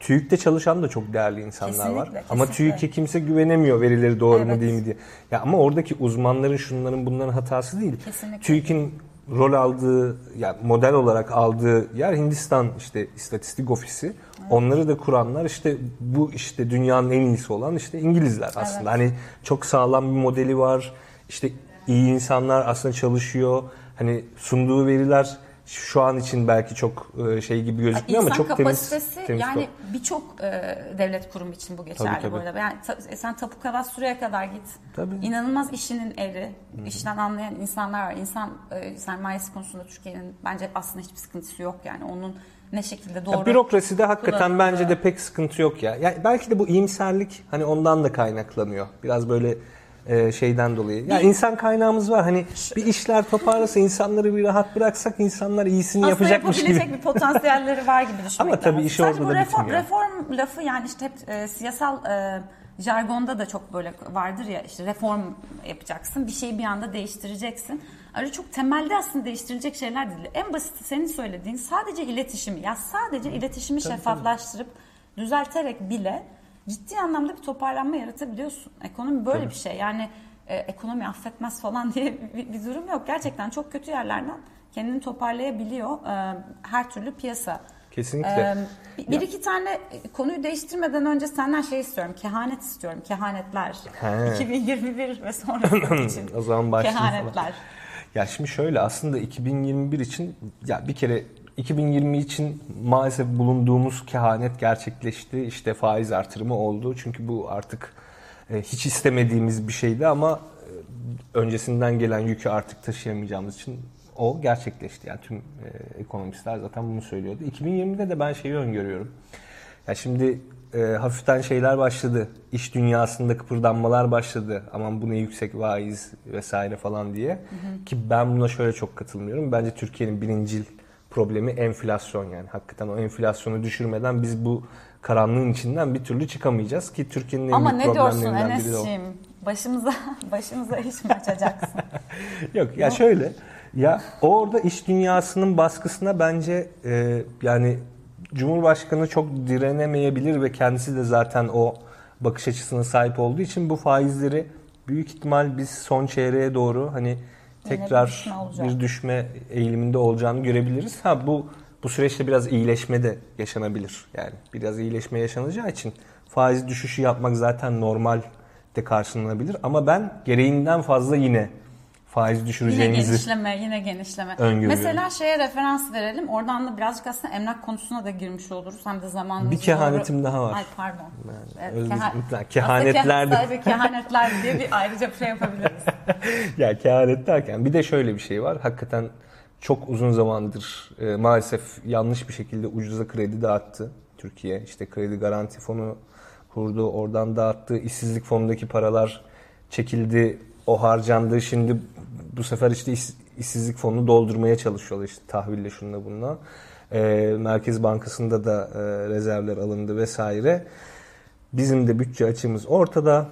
TÜİK'te çalışan da çok değerli insanlar var. Kesinlikle, Ama kesinlikle. TÜİK'e kimse güvenemiyor verileri doğru mu Evet. değil mi diye. Ya ama oradaki uzmanların şunların bunların hatası değil. Kesinlikle. TÜİK'in rol aldığı, ya model olarak aldığı yer Hindistan işte istatistik ofisi. Onları da kuranlar işte bu işte dünyanın en iyisi olan işte İngilizler aslında. Hani çok sağlam bir modeli var. İşte iyi insanlar aslında çalışıyor. Hani sunduğu veriler şu an için belki çok e, şey gibi gözükmüyor ama İnsan çok temiz. kapasitesi temiz yani birçok e, devlet kurumu için bu geçerli Tabii, tabii. bu arada. Yani ta- e, sen tapu kadastroya kadar git. Tabii. İnanılmaz işinin eri, işten anlayan insanlar var. İnsan e, sermayesi konusunda Türkiye'nin bence aslında hiçbir sıkıntısı yok yani. Onun ne şekilde doğru Ya bürokraside hakikaten bence de pek sıkıntı yok ya. Yani belki de bu iyimserlik hani ondan da kaynaklanıyor. Biraz böyle e, şeyden dolayı. Ya insan kaynağımız var. Hani bir işler toparlasa insanları bir rahat bıraksak insanlar iyisini aslında yapacakmış yapabilecek gibi. bir potansiyelleri var gibi düşünmek Ama tabii lazım. işi Sadece orada bu reform, bitmiyor. reform lafı yani işte hep e, siyasal e, jargonda da çok böyle vardır ya işte reform yapacaksın bir şeyi bir anda değiştireceksin. Öyle çok temelde aslında değiştirilecek şeyler değil. En basiti senin söylediğin sadece iletişimi ya sadece iletişimi şeffaflaştırıp düzelterek bile ciddi anlamda bir toparlanma yaratabiliyorsun. Ekonomi böyle bir şey yani e, ekonomi affetmez falan diye bir, bir durum yok. Gerçekten çok kötü yerlerden kendini toparlayabiliyor e, her türlü piyasa. Kesinlikle. Ee, bir, bir iki tane konuyu değiştirmeden önce senden şey istiyorum. Kehanet istiyorum. Kehanetler. He. 2021 ve sonrası için. O zaman başlayayım falan. Kehanetler. Ya şimdi şöyle aslında 2021 için ya bir kere 2020 için maalesef bulunduğumuz kehanet gerçekleşti. İşte faiz artırımı oldu. Çünkü bu artık e, hiç istemediğimiz bir şeydi ama e, öncesinden gelen yükü artık taşıyamayacağımız için o gerçekleşti. Yani tüm e, ekonomistler zaten bunu söylüyordu. 2020'de de ben şeyi öngörüyorum. Ya şimdi e, hafiften şeyler başladı. İş dünyasında kıpırdanmalar başladı. Aman bu ne yüksek vaiz vesaire falan diye. Ki ben buna şöyle çok katılmıyorum. Bence Türkiye'nin birincil problemi enflasyon yani. Hakikaten o enflasyonu düşürmeden biz bu karanlığın içinden bir türlü çıkamayacağız ki Türkiye'nin en Ama büyük ne diyorsun. Enes'ciğim? Başımıza, başımıza iş mi açacaksın? Yok ya şöyle ya orada iş dünyasının baskısına bence e, yani Cumhurbaşkanı çok direnemeyebilir ve kendisi de zaten o bakış açısına sahip olduğu için bu faizleri büyük ihtimal biz son çeyreğe doğru hani bir tekrar düşme olacak. bir düşme eğiliminde olacağını görebiliriz. Ha bu bu süreçte biraz iyileşme de yaşanabilir. Yani biraz iyileşme yaşanacağı için faiz düşüşü yapmak zaten normal de karşılanabilir ama ben gereğinden fazla yine faiz Yine düşüreceğimizi genişleme, yine genişleme. Öngörüyorum. Mesela şeye referans verelim. Oradan da birazcık aslında emlak konusuna da girmiş oluruz. Hem de zamanımız Bir kehanetim doğru- daha var. Ay pardon. Evet, özür- keha- kehanetler de- kehanetler diye bir ayrıca bir şey yapabiliriz. ya kehanet derken bir de şöyle bir şey var. Hakikaten çok uzun zamandır e, maalesef yanlış bir şekilde ucuza kredi dağıttı Türkiye. İşte kredi garanti fonu kurdu, oradan dağıttı. İşsizlik fonundaki paralar çekildi. O harcandığı şimdi bu sefer işte iş, işsizlik fonunu doldurmaya çalışıyorlar işte tahville şununla bununla. E, Merkez Bankası'nda da e, rezervler alındı vesaire. Bizim de bütçe açığımız ortada.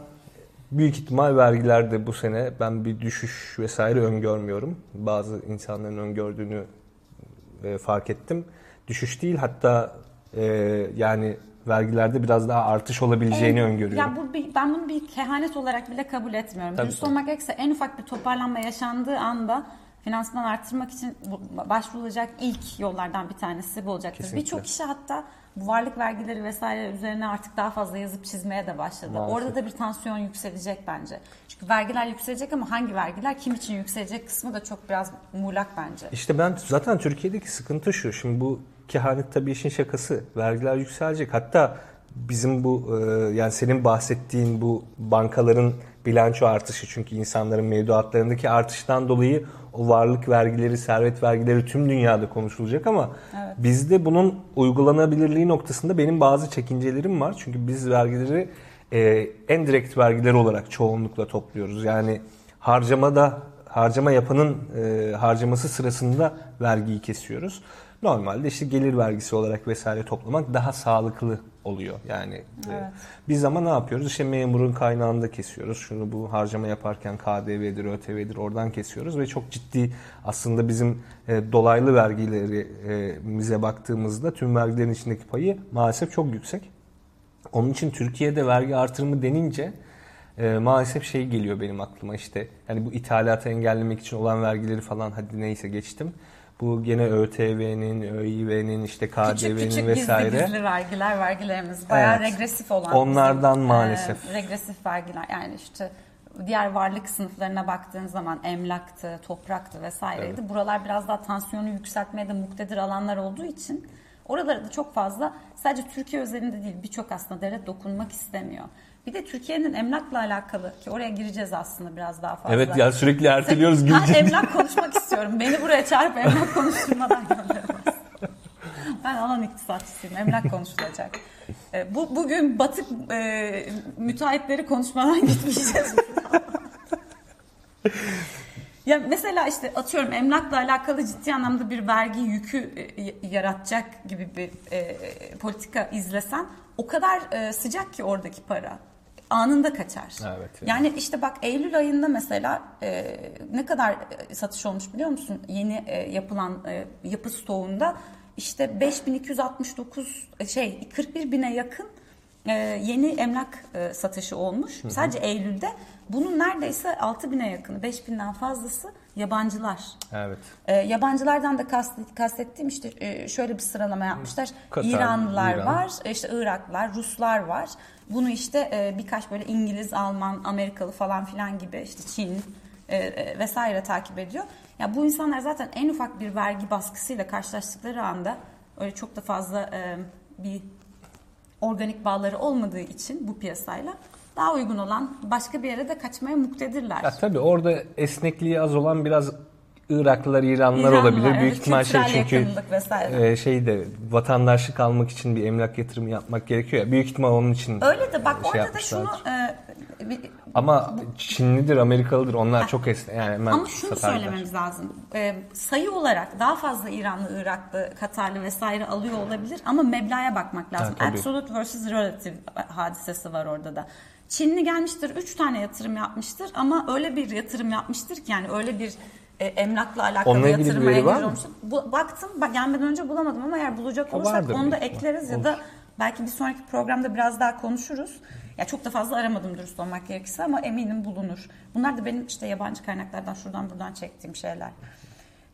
Büyük ihtimal vergilerde bu sene ben bir düşüş vesaire öngörmüyorum. Bazı insanların öngördüğünü e, fark ettim. Düşüş değil hatta e, yani vergilerde biraz daha artış olabileceğini En- öngörüyorum. Ya bu bir, ben bunu bir kehanet olarak bile kabul etmiyorum. Tabii, Dürüst tabii. olmak gerekirse en ufak bir toparlanma yaşandığı anda finansman artırmak için başvurulacak ilk yollardan bir tanesi bu olacaktır. Birçok kişi hatta bu varlık vergileri vesaire üzerine artık daha fazla yazıp çizmeye de başladı. Maalesef. Orada da bir tansiyon yükselecek bence. Çünkü vergiler yükselecek ama hangi vergiler kim için yükselecek kısmı da çok biraz muğlak bence. İşte ben zaten Türkiye'deki sıkıntı şu. Şimdi bu kehanet tabii işin şakası. Vergiler yükselecek. Hatta bizim bu e, yani senin bahsettiğin bu bankaların bilanço artışı çünkü insanların mevduatlarındaki artıştan dolayı o varlık vergileri, servet vergileri tüm dünyada konuşulacak ama bizde bunun uygulanabilirliği noktasında benim bazı çekincelerim var. Çünkü biz vergileri e, en direkt vergiler olarak çoğunlukla topluyoruz. Yani harcamada harcama yapanın e, harcaması sırasında vergiyi kesiyoruz. Normalde işte gelir vergisi olarak vesaire toplamak daha sağlıklı oluyor. Yani e, biz ama ne yapıyoruz? İşte memurun kaynağında kesiyoruz. Şunu bu harcama yaparken KDV'dir, ÖTV'dir oradan kesiyoruz ve çok ciddi aslında bizim e, dolaylı vergilerimize baktığımızda tüm vergilerin içindeki payı maalesef çok yüksek. Onun için Türkiye'de vergi artırımı denince e, maalesef şey geliyor benim aklıma işte yani bu ithalatı engellemek için olan vergileri falan hadi neyse geçtim. Bu gene ÖTV'nin, ÖİV'nin, işte Küçük KDV'nin küçük vesaire. gizli gizli vergiler, vergilerimiz bayağı Evet. regresif olan. Onlardan bizim, maalesef. e, regresif vergiler yani işte diğer varlık sınıflarına baktığın zaman emlaktı, topraktı vesaireydi. Buralar biraz daha tansiyonu yükseltmeye de muktedir alanlar olduğu için oralara da çok fazla sadece Türkiye özelinde değil birçok aslında devlet dokunmak istemiyor. Bir de Türkiye'nin emlakla alakalı ki oraya gireceğiz aslında biraz daha fazla. Evet ya sürekli erteliyoruz Ben gireceğiz. emlak konuşmak istiyorum. Beni buraya çağırıp emlak konuşturmadan gönderemez. Ben alan iktisatçısıyım. Emlak konuşulacak. E, bu bugün batık e, müteahhitleri konuşmadan gitmeyeceğiz. ya mesela işte atıyorum emlakla alakalı ciddi anlamda bir vergi yükü e, yaratacak gibi bir e, politika izlesen o kadar e, sıcak ki oradaki para anında kaçar. Evet, Yani işte bak Eylül ayında mesela e, ne kadar e, satış olmuş biliyor musun? Yeni e, yapılan e, yapı stoğunda işte 5269 e, şey 41 bine yakın e, yeni emlak e, satışı olmuş. Sadece Eylül'de bunun neredeyse 6 bine yakını 5 binden fazlası yabancılar. Evet. E, yabancılardan da kast, kastettiğim işte e, şöyle bir sıralama yapmışlar. Katar, İranlılar İran. var, e, işte Iraklılar, Ruslar var. Bunu işte e, birkaç böyle İngiliz, Alman, Amerikalı falan filan gibi işte Çin e, e, vesaire takip ediyor. Ya bu insanlar zaten en ufak bir vergi baskısıyla karşılaştıkları anda öyle çok da fazla e, bir organik bağları olmadığı için bu piyasayla daha uygun olan başka bir yere de kaçmaya muktedirler. Ya tabii orada esnekliği az olan biraz Iraklılar, İranlılar, İranlılar, olabilir. Büyük evet, ihtimal şey çünkü e, şeyde vatandaşlık almak için bir emlak yatırımı yapmak gerekiyor ya. Büyük ihtimal onun için Öyle de bak şey orada da şunu e, bir- Ama Çinlidir, Amerikalıdır. Onlar çok esnek. Yani hemen Ama şunu satarlar. söylememiz lazım. Ee, sayı olarak daha fazla İranlı, Iraklı, Katarlı vesaire alıyor olabilir ama meblağa bakmak lazım. tabii. Absolute versus relative hadisesi var orada da. Çinli gelmiştir, 3 tane yatırım yapmıştır ama öyle bir yatırım yapmıştır ki yani öyle bir e, emlakla alakalı Onunla ilgili bir yatırıma veri var mı? Bu, baktım, bak gelmeden önce bulamadım ama eğer bulacak O olursak vardır onu da büyük ihtimal. ekleriz ya da belki bir sonraki programda biraz daha konuşuruz. Ya çok da fazla aramadım dürüst olmak gerekirse ama eminim bulunur. Bunlar da benim işte yabancı kaynaklardan şuradan buradan çektiğim şeyler.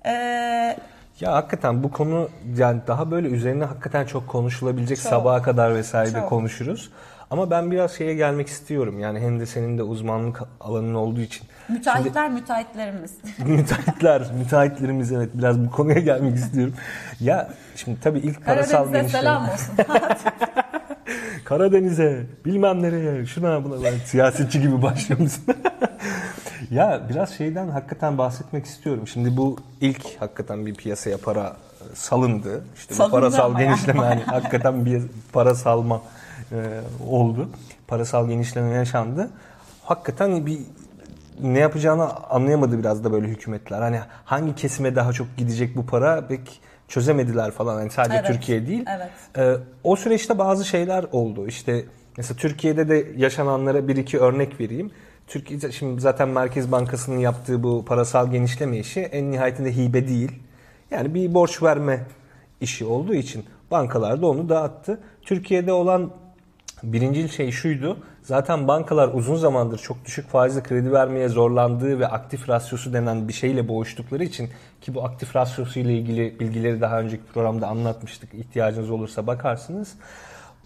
Ee, Ya hakikaten bu konu yani daha böyle üzerine hakikaten çok konuşulabilecek Çok. sabaha kadar vesaire de Çok. konuşuruz. Ama ben biraz şeye gelmek istiyorum. Yani hem de senin de uzmanlık alanın olduğu için. müteahhitler müteahhitlerimiz. müteahhitler, müteahhitlerimiz evet biraz bu konuya gelmek istiyorum. Ya şimdi tabii ilk parasal Karadeniz'e genişleme. selam olsun. Karadeniz'e, bilmem nereye, şuna buna ben siyasetçi gibi başlıyorsun. ya biraz şeyden hakikaten bahsetmek istiyorum. Şimdi bu ilk hakikaten bir piyasaya para e, salındı. İşte bu Salındı parasal ama yani. genişleme hani hakikaten bir para salma e, oldu. Parasal genişleme yaşandı. Hakikaten bir ne yapacağını anlayamadı biraz da böyle hükümetler. Hani hangi kesime daha çok gidecek bu para pek çözemediler falan. Yani sadece Evet, Türkiye değil. evet. Ee, o süreçte bazı şeyler oldu. İşte mesela Türkiye'de de yaşananlara bir iki örnek vereyim. Türkiye şimdi zaten Merkez Bankası'nın yaptığı bu parasal genişleme işi en nihayetinde hibe değil. Yani bir borç verme işi olduğu için bankalar da onu dağıttı. Türkiye'de olan Birinci şey şuydu. Zaten bankalar uzun zamandır çok düşük faizle kredi vermeye zorlandığı ve aktif rasyosu denen bir şeyle boğuştukları için ki bu aktif rasyosu ile ilgili bilgileri daha önceki programda anlatmıştık. İhtiyacınız olursa bakarsınız.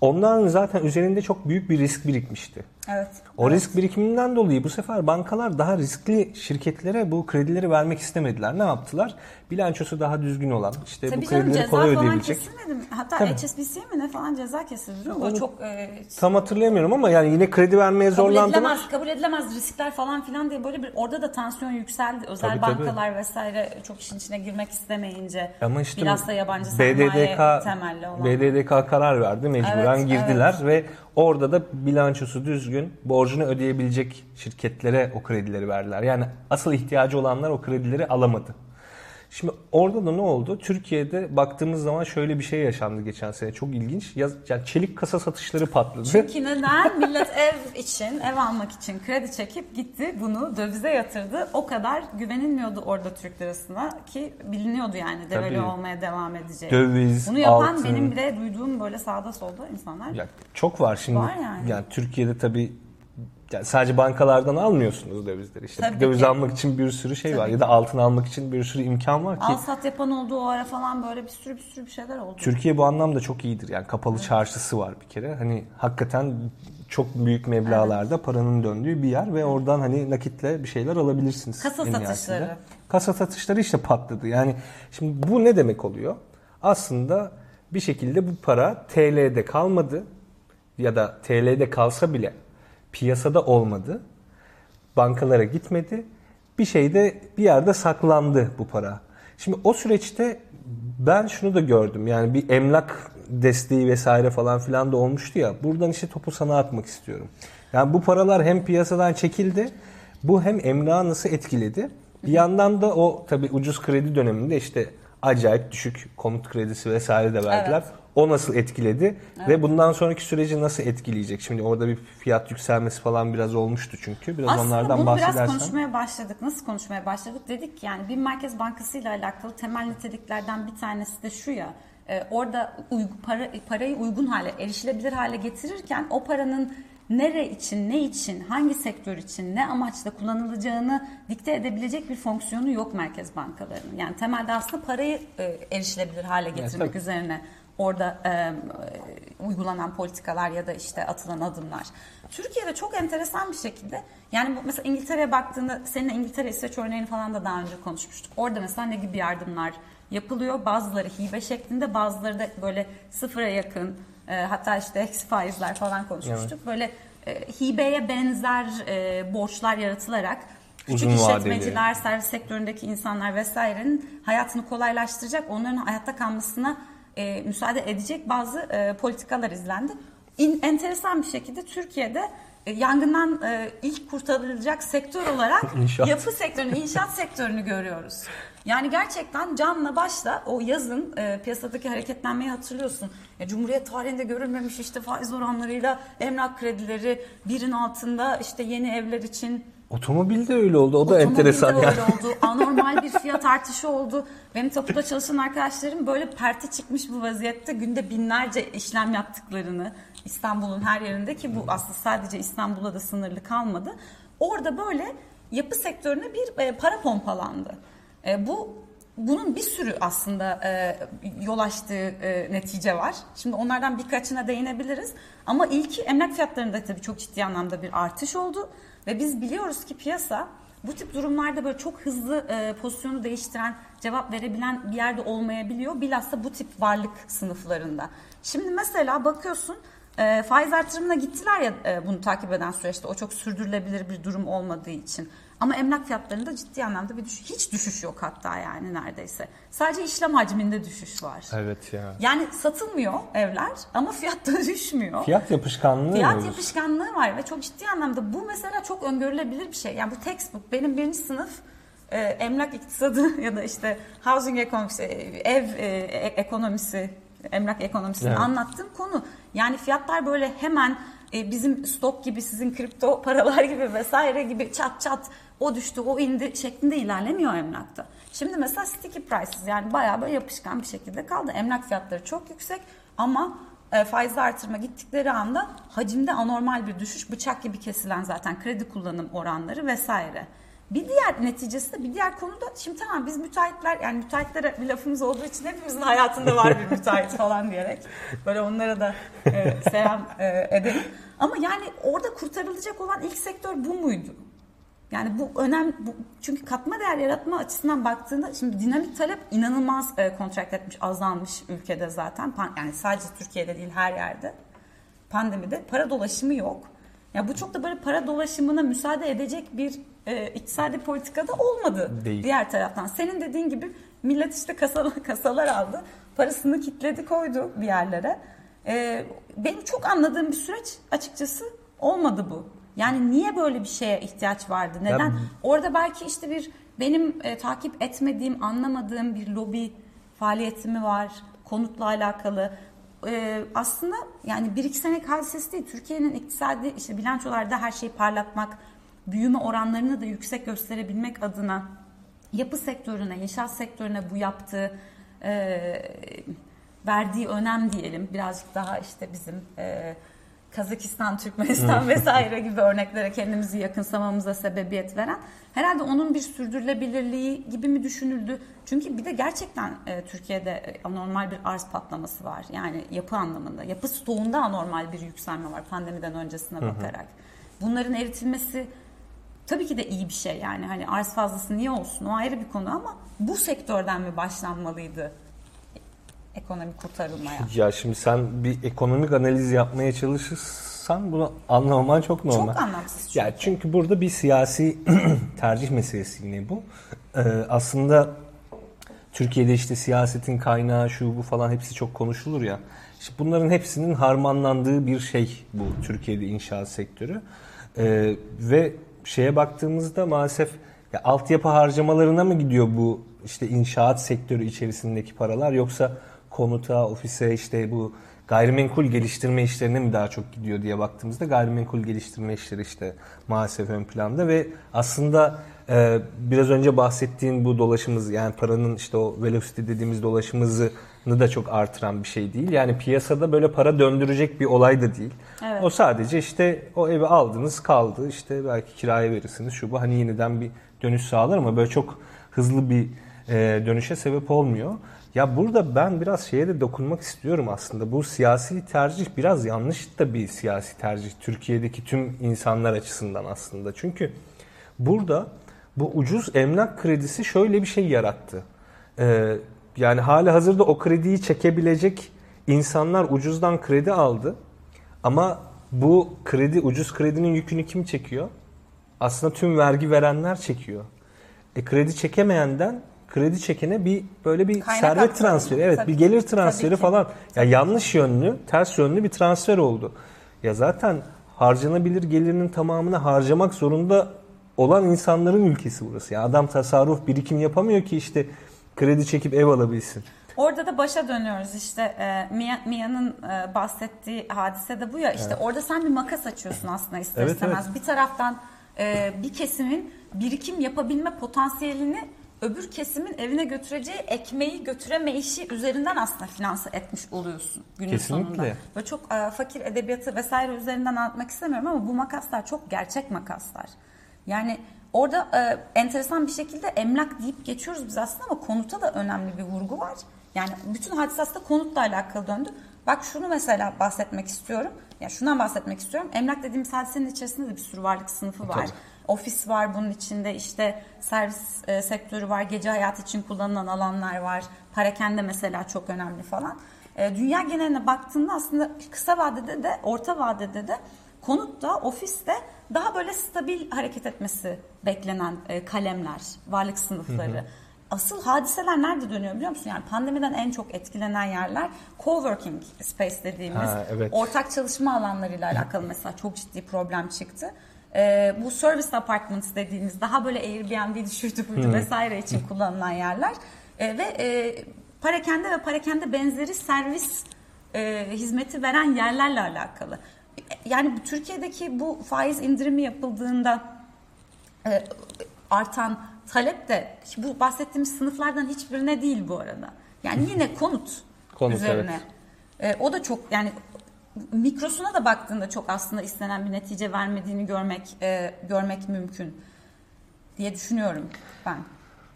Onların zaten üzerinde çok büyük bir risk birikmişti. Evet. O risk birikiminden dolayı bu sefer bankalar daha riskli şirketlere bu kredileri vermek istemediler. Ne yaptılar? Bilançosu daha düzgün olan, işte Tabii bu canım kredileri ceza kolay falan ödeyebilecek. kesilmedi? Hatta Tabii. HSBC'ye mi ne falan ceza kesildi? O çok e, Tam hatırlayamıyorum ama yani yine kredi vermeye kabul zorlandılar. edilemez, kabul edilemez riskler falan filan diye böyle bir orada da tansiyon yükseldi. Özel Tabii, tabii. bankalar vesaire çok işin içine girmek istemeyince. Ama işte bilhassa yabancı sermaye BDDK, temelli olan. BDDK karar verdi. Mecburen Evet, girdiler ve orada da bilançosu düzgün, borcunu ödeyebilecek şirketlere o kredileri verdiler. Yani asıl ihtiyacı olanlar o kredileri alamadı. Şimdi orada da ne oldu? Türkiye'de baktığımız zaman şöyle bir şey yaşandı geçen sene. Çok ilginç. Yaz, yani çelik kasa satışları patladı. Çünkü neden? Millet ev için, ev almak için kredi çekip gitti bunu dövize yatırdı. O kadar güvenilmiyordu orada Türk lirasına ki biliniyordu yani Tabii. olmaya devam edeceği. Döviz, Bunu yapan altın. benim bile duyduğum böyle sağda solda insanlar. Ya çok var şimdi. Var yani. Türkiye'de tabii yani sadece bankalardan almıyorsunuz dövizleri. İşte Tabii döviz ki. almak için bir sürü şey var Tabii ya da altın almak için bir sürü imkan var ki. Al sat yapan olduğu o ara falan böyle bir sürü bir sürü bir şeyler oldu. Türkiye bu anlamda çok iyidir. Yani kapalı çarşısı var bir kere. Hani hakikaten çok büyük meblağlarda paranın döndüğü bir yer ve oradan hani nakitle bir şeyler alabilirsiniz. Kasa nihayetinde. satışları. Kasa satışları işte patladı. Yani şimdi bu ne demek oluyor? Aslında bir şekilde bu para TL'de kalmadı ya da TL'de kalsa bile piyasada olmadı. Bankalara gitmedi. Bir şeyde bir yerde saklandı bu para. Şimdi o süreçte ben şunu da gördüm. Yani bir emlak desteği vesaire falan filan da olmuştu ya. Buradan işte topu sana atmak istiyorum. Yani bu paralar hem piyasadan çekildi. Bu hem emlağı nasıl etkiledi? Bir yandan da o tabii ucuz kredi döneminde işte acayip düşük konut kredisi vesaire de verdiler. Evet. O nasıl etkiledi ve bundan sonraki süreci nasıl etkileyecek? Şimdi orada bir fiyat yükselmesi falan biraz olmuştu çünkü. Biraz Aslında onlardan bunu biraz bahsedersen. konuşmaya başladık. Nasıl konuşmaya başladık? Dedik ki yani bir Merkez Bankası ile alakalı temel niteliklerden bir tanesi de şu ya. e, orada para, parayı uygun hale, erişilebilir hale getirirken o paranın nere için, ne için, hangi sektör için, ne amaçla kullanılacağını dikte edebilecek bir fonksiyonu yok merkez bankalarının. Yani temelde aslında parayı e, erişilebilir hale getirmek tabii. üzerine orada e, uygulanan politikalar ya da işte atılan adımlar. Türkiye'de çok enteresan bir şekilde yani bu, mesela İngiltere'ye baktığında seninle İngiltere İsveç örneğini falan da daha önce konuşmuştuk. Orada mesela ne gibi yardımlar yapılıyor? Bazıları hibe şeklinde bazıları da böyle sıfıra yakın e, hatta işte eksi faizler falan konuşmuştuk. Böyle e, hibeye benzer e, borçlar yaratılarak küçük Uzun vadeli. işletmeciler, servis sektöründeki insanlar vesairenin hayatını kolaylaştıracak, onların hayatta kalmasına e, müsaade edecek bazı e, politikalar izlendi. İn, enteresan bir şekilde Türkiye'de e, yangından e, ilk kurtarılacak sektör olarak İnşaat. yapı sektörünü, inşaat sektörünü görüyoruz. Yani gerçekten canla başla o yazın e, piyasadaki hareketlenmeyi hatırlıyorsun. Ya, Cumhuriyet tarihinde görülmemiş işte faiz oranlarıyla emlak kredileri birin altında işte yeni evler için Otomobil de öyle oldu. O da Otomobilde enteresan öyle yani. oldu. Anormal bir fiyat artışı oldu. Benim tapuda çalışan arkadaşlarım böyle perte çıkmış bu vaziyette günde binlerce işlem yaptıklarını İstanbul'un her yerinde ki bu aslında sadece İstanbul'a da sınırlı kalmadı. Orada böyle yapı sektörüne bir e, para pompalandı. E, bu bunun bir sürü aslında e, yol açtığı e, netice var. Şimdi onlardan birkaçına değinebiliriz. Ama ilki emlak fiyatlarında tabii çok ciddi anlamda bir artış oldu. Ve biz biliyoruz ki piyasa bu tip durumlarda böyle çok hızlı e, pozisyonu değiştiren, cevap verebilen bir yerde olmayabiliyor. Bilhassa bu tip varlık sınıflarında. Şimdi mesela bakıyorsun e, faiz artırımına gittiler ya e, bunu takip eden süreçte o çok sürdürülebilir bir durum olmadığı için. Ama emlak fiyatlarında ciddi anlamda bir düşüş, hiç düşüş yok hatta yani neredeyse. Sadece işlem hacminde düşüş var. Evet ya. Yani satılmıyor evler ama fiyatta düşmüyor. Fiyat yapışkanlığı Fiyat mı? yapışkanlığı var ve çok ciddi anlamda bu mesela çok öngörülebilir bir şey. Yani bu textbook benim birinci sınıf e, emlak iktisadı ya da işte housing ekonomisi, ev e, ekonomisi, emlak ekonomisini Evet. anlattığım konu. Yani fiyatlar böyle hemen e, bizim stok gibi sizin kripto paralar gibi vesaire gibi çat çat o düştü o indi şeklinde ilerlemiyor emlakta. Şimdi mesela sticky prices yani bayağı böyle yapışkan bir şekilde kaldı. Emlak fiyatları çok yüksek ama e, faizli artırma gittikleri anda hacimde anormal bir düşüş, bıçak gibi kesilen zaten kredi kullanım oranları vesaire. Bir diğer neticesi de bir diğer konu da şimdi tamam biz müteahhitler yani müteahhitlere bir lafımız olduğu için hepimizin hayatında var bir müteahhit falan diyerek böyle onlara da e, selam e, edelim. Ama yani orada kurtarılacak olan ilk sektör bu muydu? Yani bu önemli bu, çünkü katma değer yaratma açısından baktığında şimdi dinamik talep inanılmaz e, kontrakt etmiş, azalmış ülkede zaten. Pan- Yani sadece Türkiye'de değil her yerde. Pandemide para dolaşımı yok. Ya bu çok da böyle para dolaşımına müsaade edecek bir e, iktisadi politikada olmadı. Değil. Diğer taraftan senin dediğin gibi millet işte kasalar, kasalar aldı. Parasını kitledi koydu bir yerlere. E, benim çok anladığım bir süreç açıkçası olmadı bu. Yani niye böyle bir şeye ihtiyaç vardı? Neden? Ya- Orada belki işte bir benim e, takip etmediğim, anlamadığım bir lobi faaliyeti mi var? Konutla alakalı. E, aslında yani bir iki senelik hadisesi değil. Türkiye'nin iktisadi işte bilançolarda her şeyi parlatmak, büyüme oranlarını da yüksek gösterebilmek adına yapı sektörüne, inşaat sektörüne bu yaptığı e, verdiği önem diyelim birazcık daha işte bizim e, Kazakistan, Türkmenistan vesaire gibi örneklere kendimizi yakınsamamıza sebebiyet veren herhalde onun bir sürdürülebilirliği gibi mi düşünüldü? Çünkü bir de gerçekten e, Türkiye'de e, anormal bir arz patlaması var. Yani yapı anlamında. Yapı stoğunda anormal bir yükselme var pandemiden öncesine bakarak. Bunların eritilmesi tabii ki de iyi bir şey yani. Hani arz fazlası niye olsun o ayrı bir konu ama bu sektörden mi başlanmalıydı ekonomi kurtarılmaya? Ya şimdi sen bir ekonomik analiz yapmaya çalışırsan bunu anlamaman çok normal. Çok anlamsız çünkü. Ya çünkü burada bir siyasi tercih meselesi yine bu. Ee, aslında Türkiye'de işte siyasetin kaynağı şu bu falan hepsi çok konuşulur ya. İşte bunların hepsinin harmanlandığı bir şey bu Türkiye'de inşaat sektörü. Ee, ve şeye baktığımızda maalesef ya altyapı harcamalarına mı gidiyor bu işte inşaat sektörü içerisindeki paralar yoksa konuta, ofise işte bu gayrimenkul geliştirme işlerine mi daha çok gidiyor diye baktığımızda gayrimenkul geliştirme işleri işte maalesef ön planda ve aslında e, biraz önce bahsettiğin bu dolaşımız yani paranın işte o velocity dediğimiz dolaşımızı da çok artıran bir şey değil. Yani piyasada böyle para döndürecek bir olay da değil. Evet. O sadece işte o evi aldınız kaldı işte belki kiraya verirsiniz şu bu hani yeniden bir dönüş sağlar ama böyle çok hızlı bir e, dönüşe sebep olmuyor. Ya burada ben biraz şeye de dokunmak istiyorum aslında. Bu siyasi tercih biraz yanlış da bir siyasi tercih Türkiye'deki tüm insanlar açısından aslında. Çünkü burada bu ucuz emlak kredisi şöyle bir şey yarattı. Ee, yani hali hazırda o krediyi çekebilecek insanlar ucuzdan kredi aldı. Ama bu kredi ucuz kredinin yükünü kim çekiyor? Aslında tüm vergi verenler çekiyor. E kredi çekemeyenden kredi çekene bir böyle bir Kaynak servet transferi, evet Tabii bir gelir transferi falan. Ya yanlış yönlü, ters yönlü bir transfer oldu. Ya zaten harcanabilir gelirinin tamamını harcamak zorunda olan insanların ülkesi burası. Ya adam tasarruf, birikim yapamıyor ki işte kredi çekip ev alabilsin. Orada da başa dönüyoruz işte e, Mia, Mia'nın e, bahsettiği hadise de bu ya işte orada sen bir makas açıyorsun aslında ister Evet, istemez. Bir taraftan e, bir kesimin birikim yapabilme potansiyelini öbür kesimin evine götüreceği ekmeği götüremeyişi üzerinden aslında finanse etmiş oluyorsun günün Kesinlikle. sonunda. Böyle çok e, fakir edebiyatı vesaire üzerinden anlatmak istemiyorum ama bu makaslar çok gerçek makaslar. Yani orada e, enteresan bir şekilde emlak deyip geçiyoruz biz aslında ama konuta da önemli bir vurgu var. Yani bütün hadise aslında konutla alakalı döndü. Bak şunu mesela bahsetmek istiyorum. Ya şundan bahsetmek istiyorum. Emlak dediğimiz hadisenin içerisinde de bir sürü varlık sınıfı var. Tabii. Ofis var bunun içinde işte servis e, sektörü var, gece hayatı için kullanılan alanlar var. Parakende mesela çok önemli falan. E, dünya geneline baktığında aslında kısa vadede de orta vadede de konutta, ofiste daha böyle stabil hareket etmesi beklenen e, kalemler, varlık sınıfları. Hı hı. Asıl hadiseler nerede dönüyor biliyor musun? Yani pandemiden en çok etkilenen yerler coworking space dediğimiz ha, evet. ortak çalışma alanlarıyla alakalı mesela çok ciddi problem çıktı. Ee, bu service apartments dediğimiz daha böyle Airbnb düşürdü buydu hmm. vesaire için kullanılan yerler ee, ve e, parakende ve parakende benzeri servis e, hizmeti veren yerlerle alakalı. Yani Türkiye'deki bu faiz indirimi yapıldığında e, artan talep de bu bahsettiğimiz sınıflardan hiçbirine değil bu arada. Yani yine konut, konut üzerine. Evet. E, o da çok yani mikrosuna da baktığında çok aslında istenen bir netice vermediğini görmek e, görmek mümkün diye düşünüyorum ben.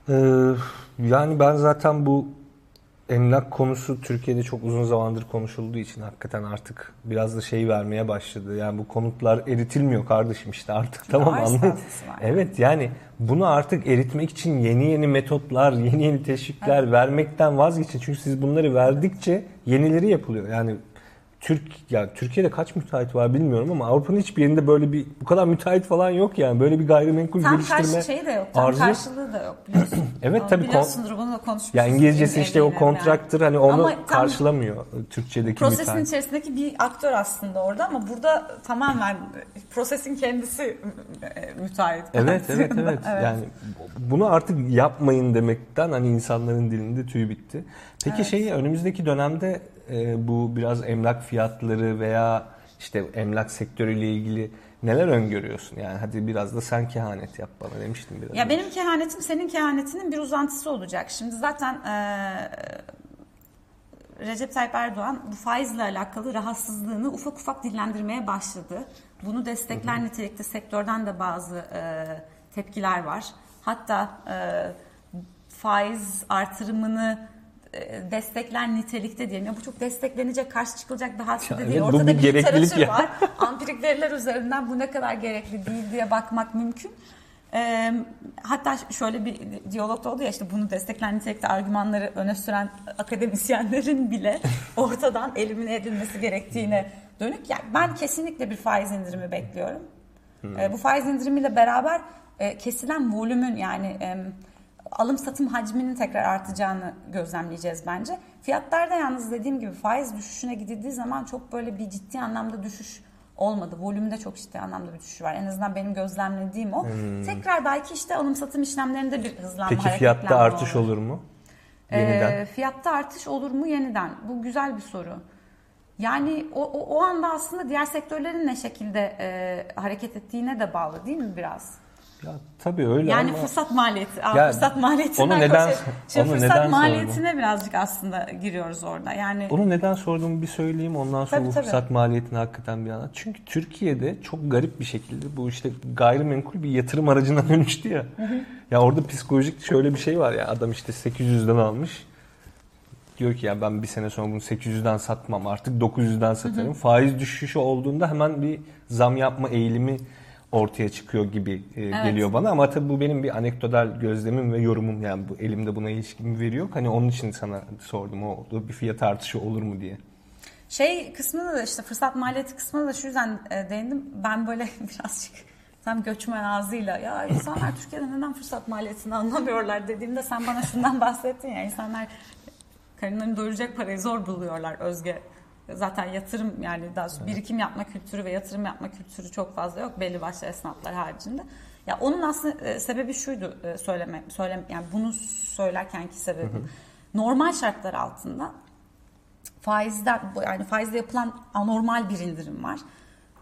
Ee, yani ben zaten bu emlak konusu Türkiye'de çok uzun zamandır konuşulduğu için hakikaten artık biraz da şey vermeye başladı. Yani bu konutlar eritilmiyor kardeşim işte artık tamam anladın. Evet yani bunu artık eritmek için yeni yeni metotlar, yeni yeni teşvikler evet. vermekten vazgeçin. Çünkü siz bunları verdikçe yenileri yapılıyor. Yani Türk ya Türkiye'de kaç müteahhit var bilmiyorum ama Avrupa'nın hiçbir yerinde böyle bir bu kadar müteahhit falan yok yani. Böyle bir gayrimenkul tam geliştirme karşı şey de yok. Tam arzu. karşılığı da yok evet tabii. Biliyorsundur bunu da konuşmuşuz. Ya İngilizcesi işte o kontraktır yani. hani onu ama karşılamıyor Türkçedeki prosesin müteahhit. içerisindeki bir aktör aslında orada ama burada tamamen prosesin kendisi müteahhit. Evet evet evet. evet. Yani bunu artık yapmayın demekten hani insanların dilinde tüy bitti. Peki evet. şeyi önümüzdeki dönemde e, bu biraz emlak fiyatları veya işte emlak sektörüyle ilgili neler öngörüyorsun? Yani hadi biraz da sen kehanet yap bana demiştin biraz. Ya önce. benim kehanetim senin kehanetinin bir uzantısı olacak. Şimdi zaten e, Recep Tayyip Erdoğan bu faizle alakalı rahatsızlığını ufak ufak dillendirmeye başladı. Bunu destekler hı hı. nitelikte sektörden de bazı e, tepkiler var. Hatta e, faiz artırımını destekler nitelikte diyelim. Ya bu çok desteklenecek, karşı çıkılacak bir hadise değil. Ortada bir, bir literatür ya. var. Ampirik veriler üzerinden bu ne kadar gerekli değil diye bakmak mümkün. E, hatta şöyle bir diyalog da oldu ya işte bunu destekler nitelikte argümanları öne süren akademisyenlerin bile ortadan elimine edilmesi gerektiğine dönük. Yani ben kesinlikle bir faiz indirimi bekliyorum. Hmm. E, bu faiz indirimiyle beraber e, kesilen volümün yani... E, alım satım hacminin tekrar artacağını gözlemleyeceğiz bence. Fiyatlarda yalnız dediğim gibi faiz düşüşüne gidildiği zaman çok böyle bir ciddi anlamda düşüş olmadı. Volümde çok ciddi anlamda bir düşüş var. En azından benim gözlemlediğim o. Hmm. Tekrar belki işte alım satım işlemlerinde bir hızlanma, Peki fiyatta artış olur, olur mu? Yeniden. E, fiyatta artış olur mu yeniden? Bu güzel bir soru. Yani o, o, o anda aslında diğer sektörlerin ne şekilde e, hareket ettiğine de bağlı değil mi biraz? Ya tabii öyle yani ama... fırsat maliyeti. Ya, fırsat maliyetinden onu neden, Şimdi onu fırsat neden maliyetine sordum? birazcık aslında giriyoruz orada. Yani Onu neden sorduğumu bir söyleyeyim ondan sonra tabii, bu tabii. fırsat maliyetini hakikaten bir anlat. Çünkü Türkiye'de çok garip bir şekilde bu işte gayrimenkul bir yatırım aracına dönüştü ya. ya orada psikolojik şöyle bir şey var ya adam işte 800'den almış. Diyor ki ya ben bir sene sonra bunu 800'den satmam artık 900'den satarım. Faiz düşüşü olduğunda hemen bir zam yapma eğilimi ortaya çıkıyor gibi e, evet. geliyor bana ama tabii bu benim bir anekdotal gözlemim ve yorumum yani bu elimde buna ilişkin bir veri yok. Hani onun için sana sordum o oldu bir fiyat artışı olur mu diye. Şey kısmında da işte fırsat maliyeti kısmında da şu yüzden e, değindim. Ben böyle birazcık tam göçmen ağzıyla ya insanlar Türkiye'de neden fırsat maliyetini anlamıyorlar dediğimde sen bana şundan bahsettin ya insanlar karınlarını doyuracak parayı zor buluyorlar Özge zaten yatırım yani daha evet. birikim yapma kültürü ve yatırım yapma kültürü çok fazla yok belli başlı esnaflar haricinde. Ya onun aslında e, sebebi şuydu e, söyleme söylem yani bunu söylerkenki sebebi normal şartlar altında faizler yani faizle yapılan anormal bir indirim var.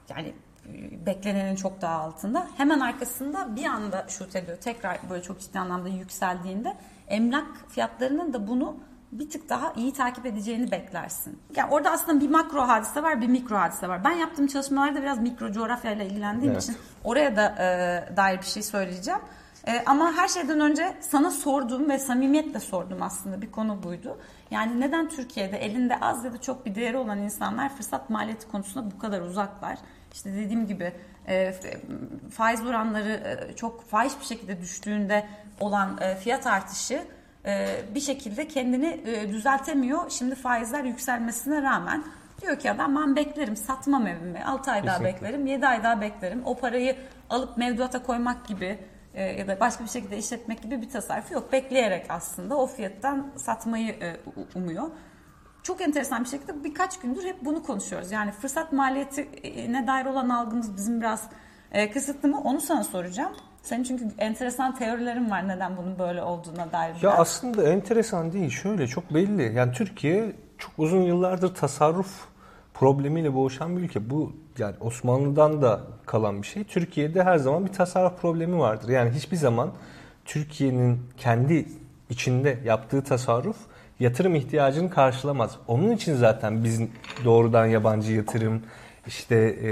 Yani e, beklenenin çok daha altında. Hemen arkasında bir anda şut ediyor. Tekrar böyle çok ciddi anlamda yükseldiğinde emlak fiyatlarının da bunu bir tık daha iyi takip edeceğini beklersin. Yani orada aslında bir makro hadise var, bir mikro hadise var. Ben yaptığım çalışmalarda biraz mikro coğrafyayla ilgilendiğim evet. için oraya da e, dair bir şey söyleyeceğim. E, ama her şeyden önce sana sorduğum ve samimiyetle sordum aslında bir konu buydu. Yani neden Türkiye'de elinde az ya da çok bir değeri olan insanlar fırsat maliyeti konusunda bu kadar uzaklar? İşte dediğim gibi e, faiz oranları e, çok fahiş bir şekilde düştüğünde olan e, fiyat artışı bir şekilde kendini e, düzeltemiyor. Şimdi faizler yükselmesine rağmen Diyor ki adam ben beklerim satmam evimi 6 ay daha beklerim 7 ay daha beklerim o parayı alıp mevduata koymak gibi e, ya da başka bir şekilde işletmek gibi bir tasarrufu yok. Bekleyerek aslında o fiyattan satmayı e, umuyor. Çok enteresan bir şekilde birkaç gündür hep bunu konuşuyoruz. Yani fırsat maliyetine dair olan algımız bizim biraz e, kısıtlı mı? Onu sana soracağım. Senin çünkü enteresan teorilerin var neden bunun böyle olduğuna dair. Ya aslında enteresan değil. Şöyle çok belli. Yani Türkiye çok uzun yıllardır tasarruf problemiyle boğuşan bir ülke. Bu yani Osmanlı'dan da kalan bir şey. Türkiye'de her zaman bir tasarruf problemi vardır. Yani hiçbir zaman Türkiye'nin kendi içinde yaptığı tasarruf yatırım ihtiyacını karşılamaz. Onun için zaten biz doğrudan yabancı yatırım işte e,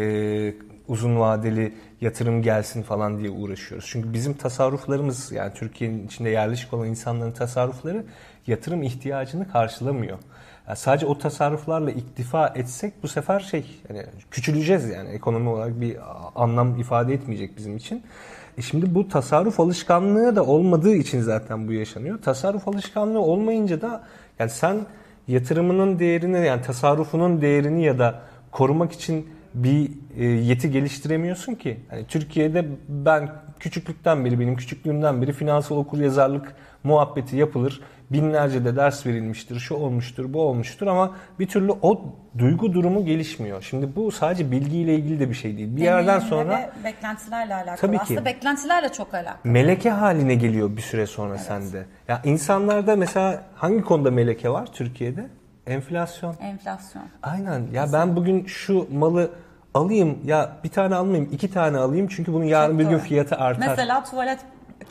uzun vadeli yatırım gelsin falan diye uğraşıyoruz. Çünkü bizim tasarruflarımız yani Türkiye'nin içinde yerleşik olan insanların tasarrufları yatırım ihtiyacını karşılamıyor. Yani sadece o tasarruflarla iktifa etsek bu sefer şey yani küçüleceğiz yani ekonomi olarak bir anlam ifade etmeyecek bizim için. E şimdi bu tasarruf alışkanlığı da olmadığı için zaten bu yaşanıyor. Tasarruf alışkanlığı olmayınca da yani sen yatırımının değerini yani tasarrufunun değerini ya da korumak için bir yeti geliştiremiyorsun ki. Hani Türkiye'de ben küçüklükten beri benim küçüklüğümden beri finansal okuryazarlık muhabbeti yapılır. Binlerce de ders verilmiştir, şu olmuştur, bu olmuştur ama bir türlü o duygu durumu gelişmiyor. Şimdi bu sadece bilgiyle ilgili de bir şey değil. Bir yerden Deneyimle sonra ve beklentilerle alakalı. Tabii ki. Aslında beklentilerle çok alakalı. meleke haline geliyor bir süre sonra sende. Ya insanlarda mesela hangi konuda meleke var Türkiye'de? Enflasyon. Enflasyon. Aynen. Ya ben bugün şu malı alayım ya bir tane almayayım iki tane alayım çünkü bunun yarın Çok bir gün fiyatı artar. Mesela tuvalet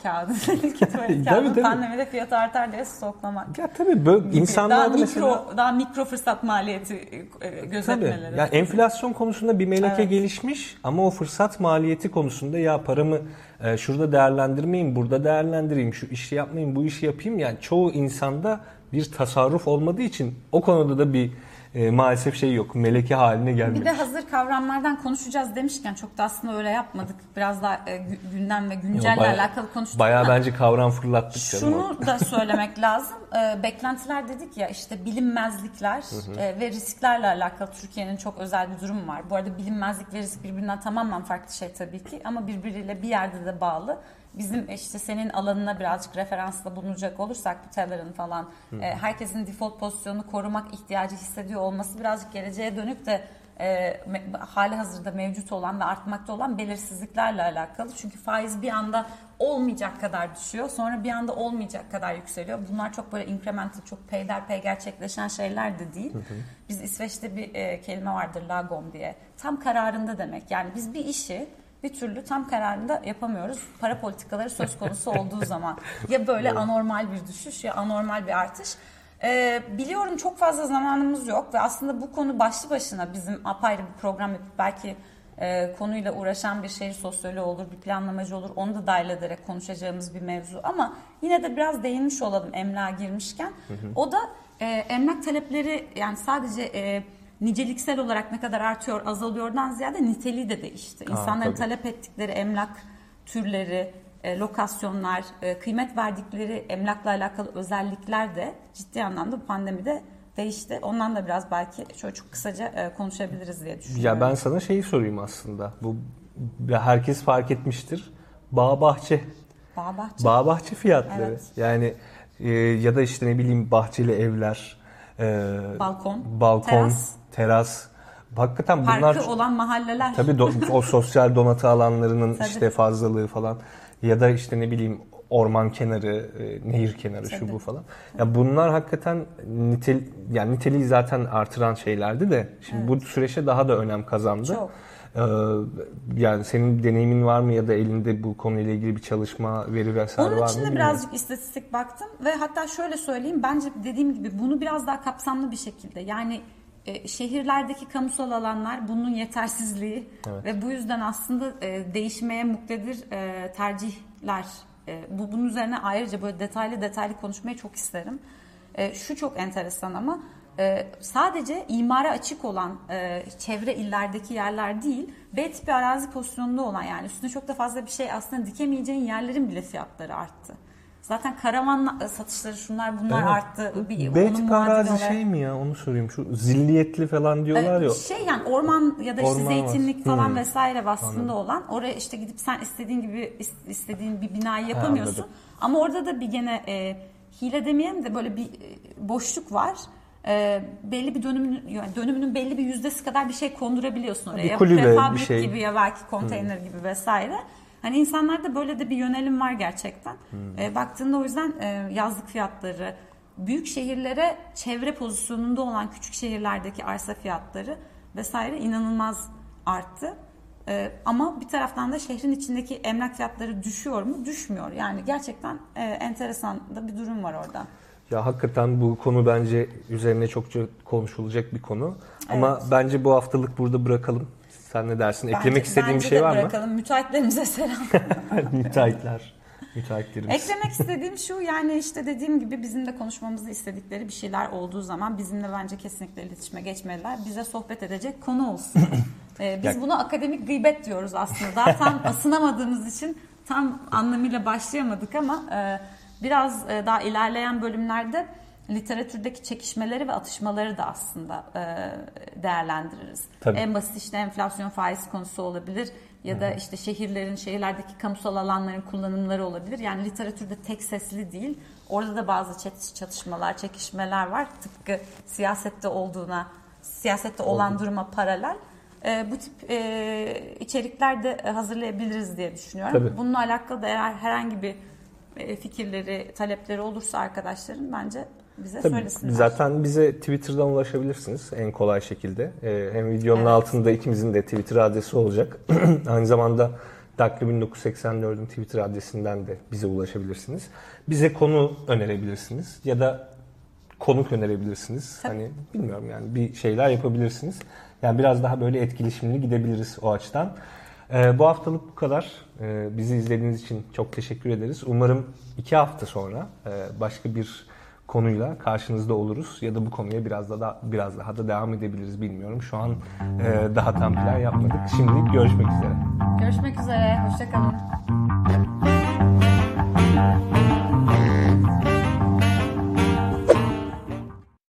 kağıdı. Dedik ki tuvalet Tabii, kağıdı tabii. pandemide fiyatı artar diye stoklamak. Ya tabii böyle daha insanlarda mikro, mesela daha mikro fırsat maliyeti e, Tabii. gözetmeleri. Yani enflasyon konusunda bir meleke Evet. gelişmiş ama o fırsat maliyeti konusunda ya paramı e, şurada değerlendirmeyeyim, burada değerlendireyim, şu işi yapmayayım, bu işi yapayım. Yani çoğu insanda bir tasarruf olmadığı için o konuda da bir e, maalesef şey yok. Meleke haline gelmemiş. Bir de hazır kavramlardan konuşacağız demişken çok da aslında öyle yapmadık. Biraz daha e, gü- gündem ve güncelle Bayağı- alakalı konuştuk Bayağı ama bence kavram fırlattık şunu da söylemek lazım. E, beklentiler dedik ya işte bilinmezlikler e, ve risklerle alakalı Türkiye'nin çok özel bir durumu var. Bu arada bilinmezlik ve risk birbirinden tamamen farklı şey tabii ki ama birbiriyle bir yerde de bağlı. Bizim işte senin alanına birazcık referansla bulunacak olursak bu Teller'ın falan e, herkesin default pozisyonunu korumak ihtiyacı hissediyor olması birazcık geleceğe dönük de e, me- hali hazırda mevcut olan ve artmakta olan belirsizliklerle alakalı. Çünkü faiz bir anda olmayacak kadar düşüyor. Sonra bir anda olmayacak kadar yükseliyor. Bunlar çok böyle incremental, çok peyderpey gerçekleşen şeyler de değil. Biz İsveç'te bir e, kelime vardır lagom diye. Tam kararında demek. Yani biz bir işi bir türlü tam kararında yapamıyoruz. Para politikaları söz konusu olduğu zaman. Ya böyle anormal bir düşüş ya anormal bir artış. Ee, biliyorum çok fazla zamanımız yok ve aslında bu konu başlı başına bizim apayrı bir program yapıp belki e, konuyla uğraşan bir şehir sosyoloğu olur, bir planlamacı olur. Onu da dahil ederek konuşacağımız bir mevzu. Ama yine de biraz değinmiş olalım emlağa girmişken. O da e, emlak talepleri yani sadece e, niceliksel olarak ne kadar artıyor azalıyordan ziyade niteliği de değişti. İnsanların tabii. talep ettikleri emlak türleri, e, lokasyonlar, e, kıymet verdikleri emlakla alakalı özellikler de ciddi anlamda bu pandemide değişti. Ondan da biraz belki şöyle çok kısaca e, konuşabiliriz diye düşünüyorum. Ya ben sana şeyi sorayım aslında. Bu herkes fark etmiştir. Bağ bahçe. Bağ bahçe. Bağ bahçe fiyatları. Evet. Yani e, ya da işte ne bileyim bahçeli evler, e, Balkon, balkon, teras. Teras. Hakikaten bunlar Parkı olan mahalleler. tabii do- o sosyal donatı alanlarının Tabii. işte fazlalığı falan ya da işte ne bileyim orman kenarı, e, nehir kenarı şu Tabii. bu falan. Ya bunlar hakikaten nitel yani niteliği zaten artıran şeylerdi de şimdi bu süreçte daha da önem kazandı. Çok. Ee, yani senin deneyimin var mı ya da elinde bu konuyla ilgili bir çalışma, veri vesaire Onun var mı? için de birazcık istatistik baktım ve hatta şöyle söyleyeyim bence dediğim gibi bunu biraz daha kapsamlı bir şekilde yani e, şehirlerdeki kamusal alanlar bunun yetersizliği ve bu yüzden aslında e, değişmeye muktedir e, tercihler. E, bu bunun üzerine ayrıca böyle detaylı detaylı konuşmayı çok isterim. E, şu çok enteresan ama e, sadece imara açık olan e, çevre illerdeki yerler değil, B tipi arazi pozisyonunda olan yani üstüne çok da fazla bir şey aslında dikemeyeceğin yerlerin bile fiyatları arttı. Zaten karavan satışları şunlar bunlar Evet. arttı. Bir, B onun tipi muadili arazi olarak- şey mi ya onu sorayım. Şu zilliyetli falan diyorlar Ee, ya. Şey yani orman ya da işte Orman var. zeytinlik falan Hmm. vesaire vasfında olan oraya işte gidip sen istediğin gibi is- istediğin bir binayı yapamıyorsun. anladım. Ama orada da bir gene e, hile demeyelim de böyle bir e, boşluk var. E, belli bir dönümün yani dönümünün belli bir yüzdesi kadar bir şey kondurabiliyorsun oraya. Bir kulübe, bir prefabrik şey. gibi ya belki konteyner gibi vesaire. Hani insanlarda böyle de bir yönelim var gerçekten. E, baktığında o yüzden e, yazlık fiyatları, büyük şehirlere çevre pozisyonunda olan küçük şehirlerdeki arsa fiyatları vesaire inanılmaz arttı. E, ama bir taraftan da şehrin içindeki emlak fiyatları düşüyor mu? Düşmüyor. Yani gerçekten e, enteresan da bir durum var orada. Ya hakikaten bu konu bence üzerine çokça konuşulacak bir konu. Ama bence bu haftalık burada bırakalım. Sen ne dersin? Eklemek Bence- istediğin bir şey var mı? bırakalım. Müteahhitlerimize selam. Müteahhitler, müteahhitlerimiz. Eklemek istediğim şu yani işte dediğim gibi bizim de konuşmamızı istedikleri bir şeyler olduğu zaman bizimle bence kesinlikle iletişime geçmeliler. Bize sohbet edecek konu olsun. Ee, biz buna akademik gıybet diyoruz aslında. Daha tam asınamadığımız için tam anlamıyla başlayamadık ama e, biraz e, daha ilerleyen bölümlerde literatürdeki çekişmeleri ve atışmaları da aslında e, değerlendiririz. Tabii. En basit işte enflasyon faiz konusu olabilir ya da işte şehirlerin, şehirlerdeki kamusal alanların kullanımları olabilir. Yani literatürde tek sesli değil. Orada da bazı çat- çatışmalar, çekişmeler var. Tıpkı siyasette olduğuna, siyasette olan duruma paralel. Ee, bu tip e, içerikler de hazırlayabiliriz diye düşünüyorum. Tabii. Bununla alakalı da eğer herhangi bir e, fikirleri, talepleri olursa arkadaşların bence bize Tabii, söylesinler. zaten bize Twitter'dan ulaşabilirsiniz en kolay şekilde. Ee, hem videonun Evet. altında ikimizin de Twitter adresi olacak. Aynı zamanda Daklı 1984'ün Twitter adresinden de bize ulaşabilirsiniz. Bize konu önerebilirsiniz ya da konuk önerebilirsiniz. Tabii. Hani bilmiyorum yani bir şeyler yapabilirsiniz. Yani biraz daha böyle etkileşimli gidebiliriz o açıdan. Ee, bu haftalık bu kadar. Ee, bizi izlediğiniz için çok teşekkür ederiz. Umarım iki hafta sonra e, başka bir konuyla karşınızda oluruz ya da bu konuya biraz da, da biraz daha da devam edebiliriz bilmiyorum. Şu an e, daha tam plan yapmadık. Şimdilik görüşmek üzere. Görüşmek üzere. Hoşçakalın.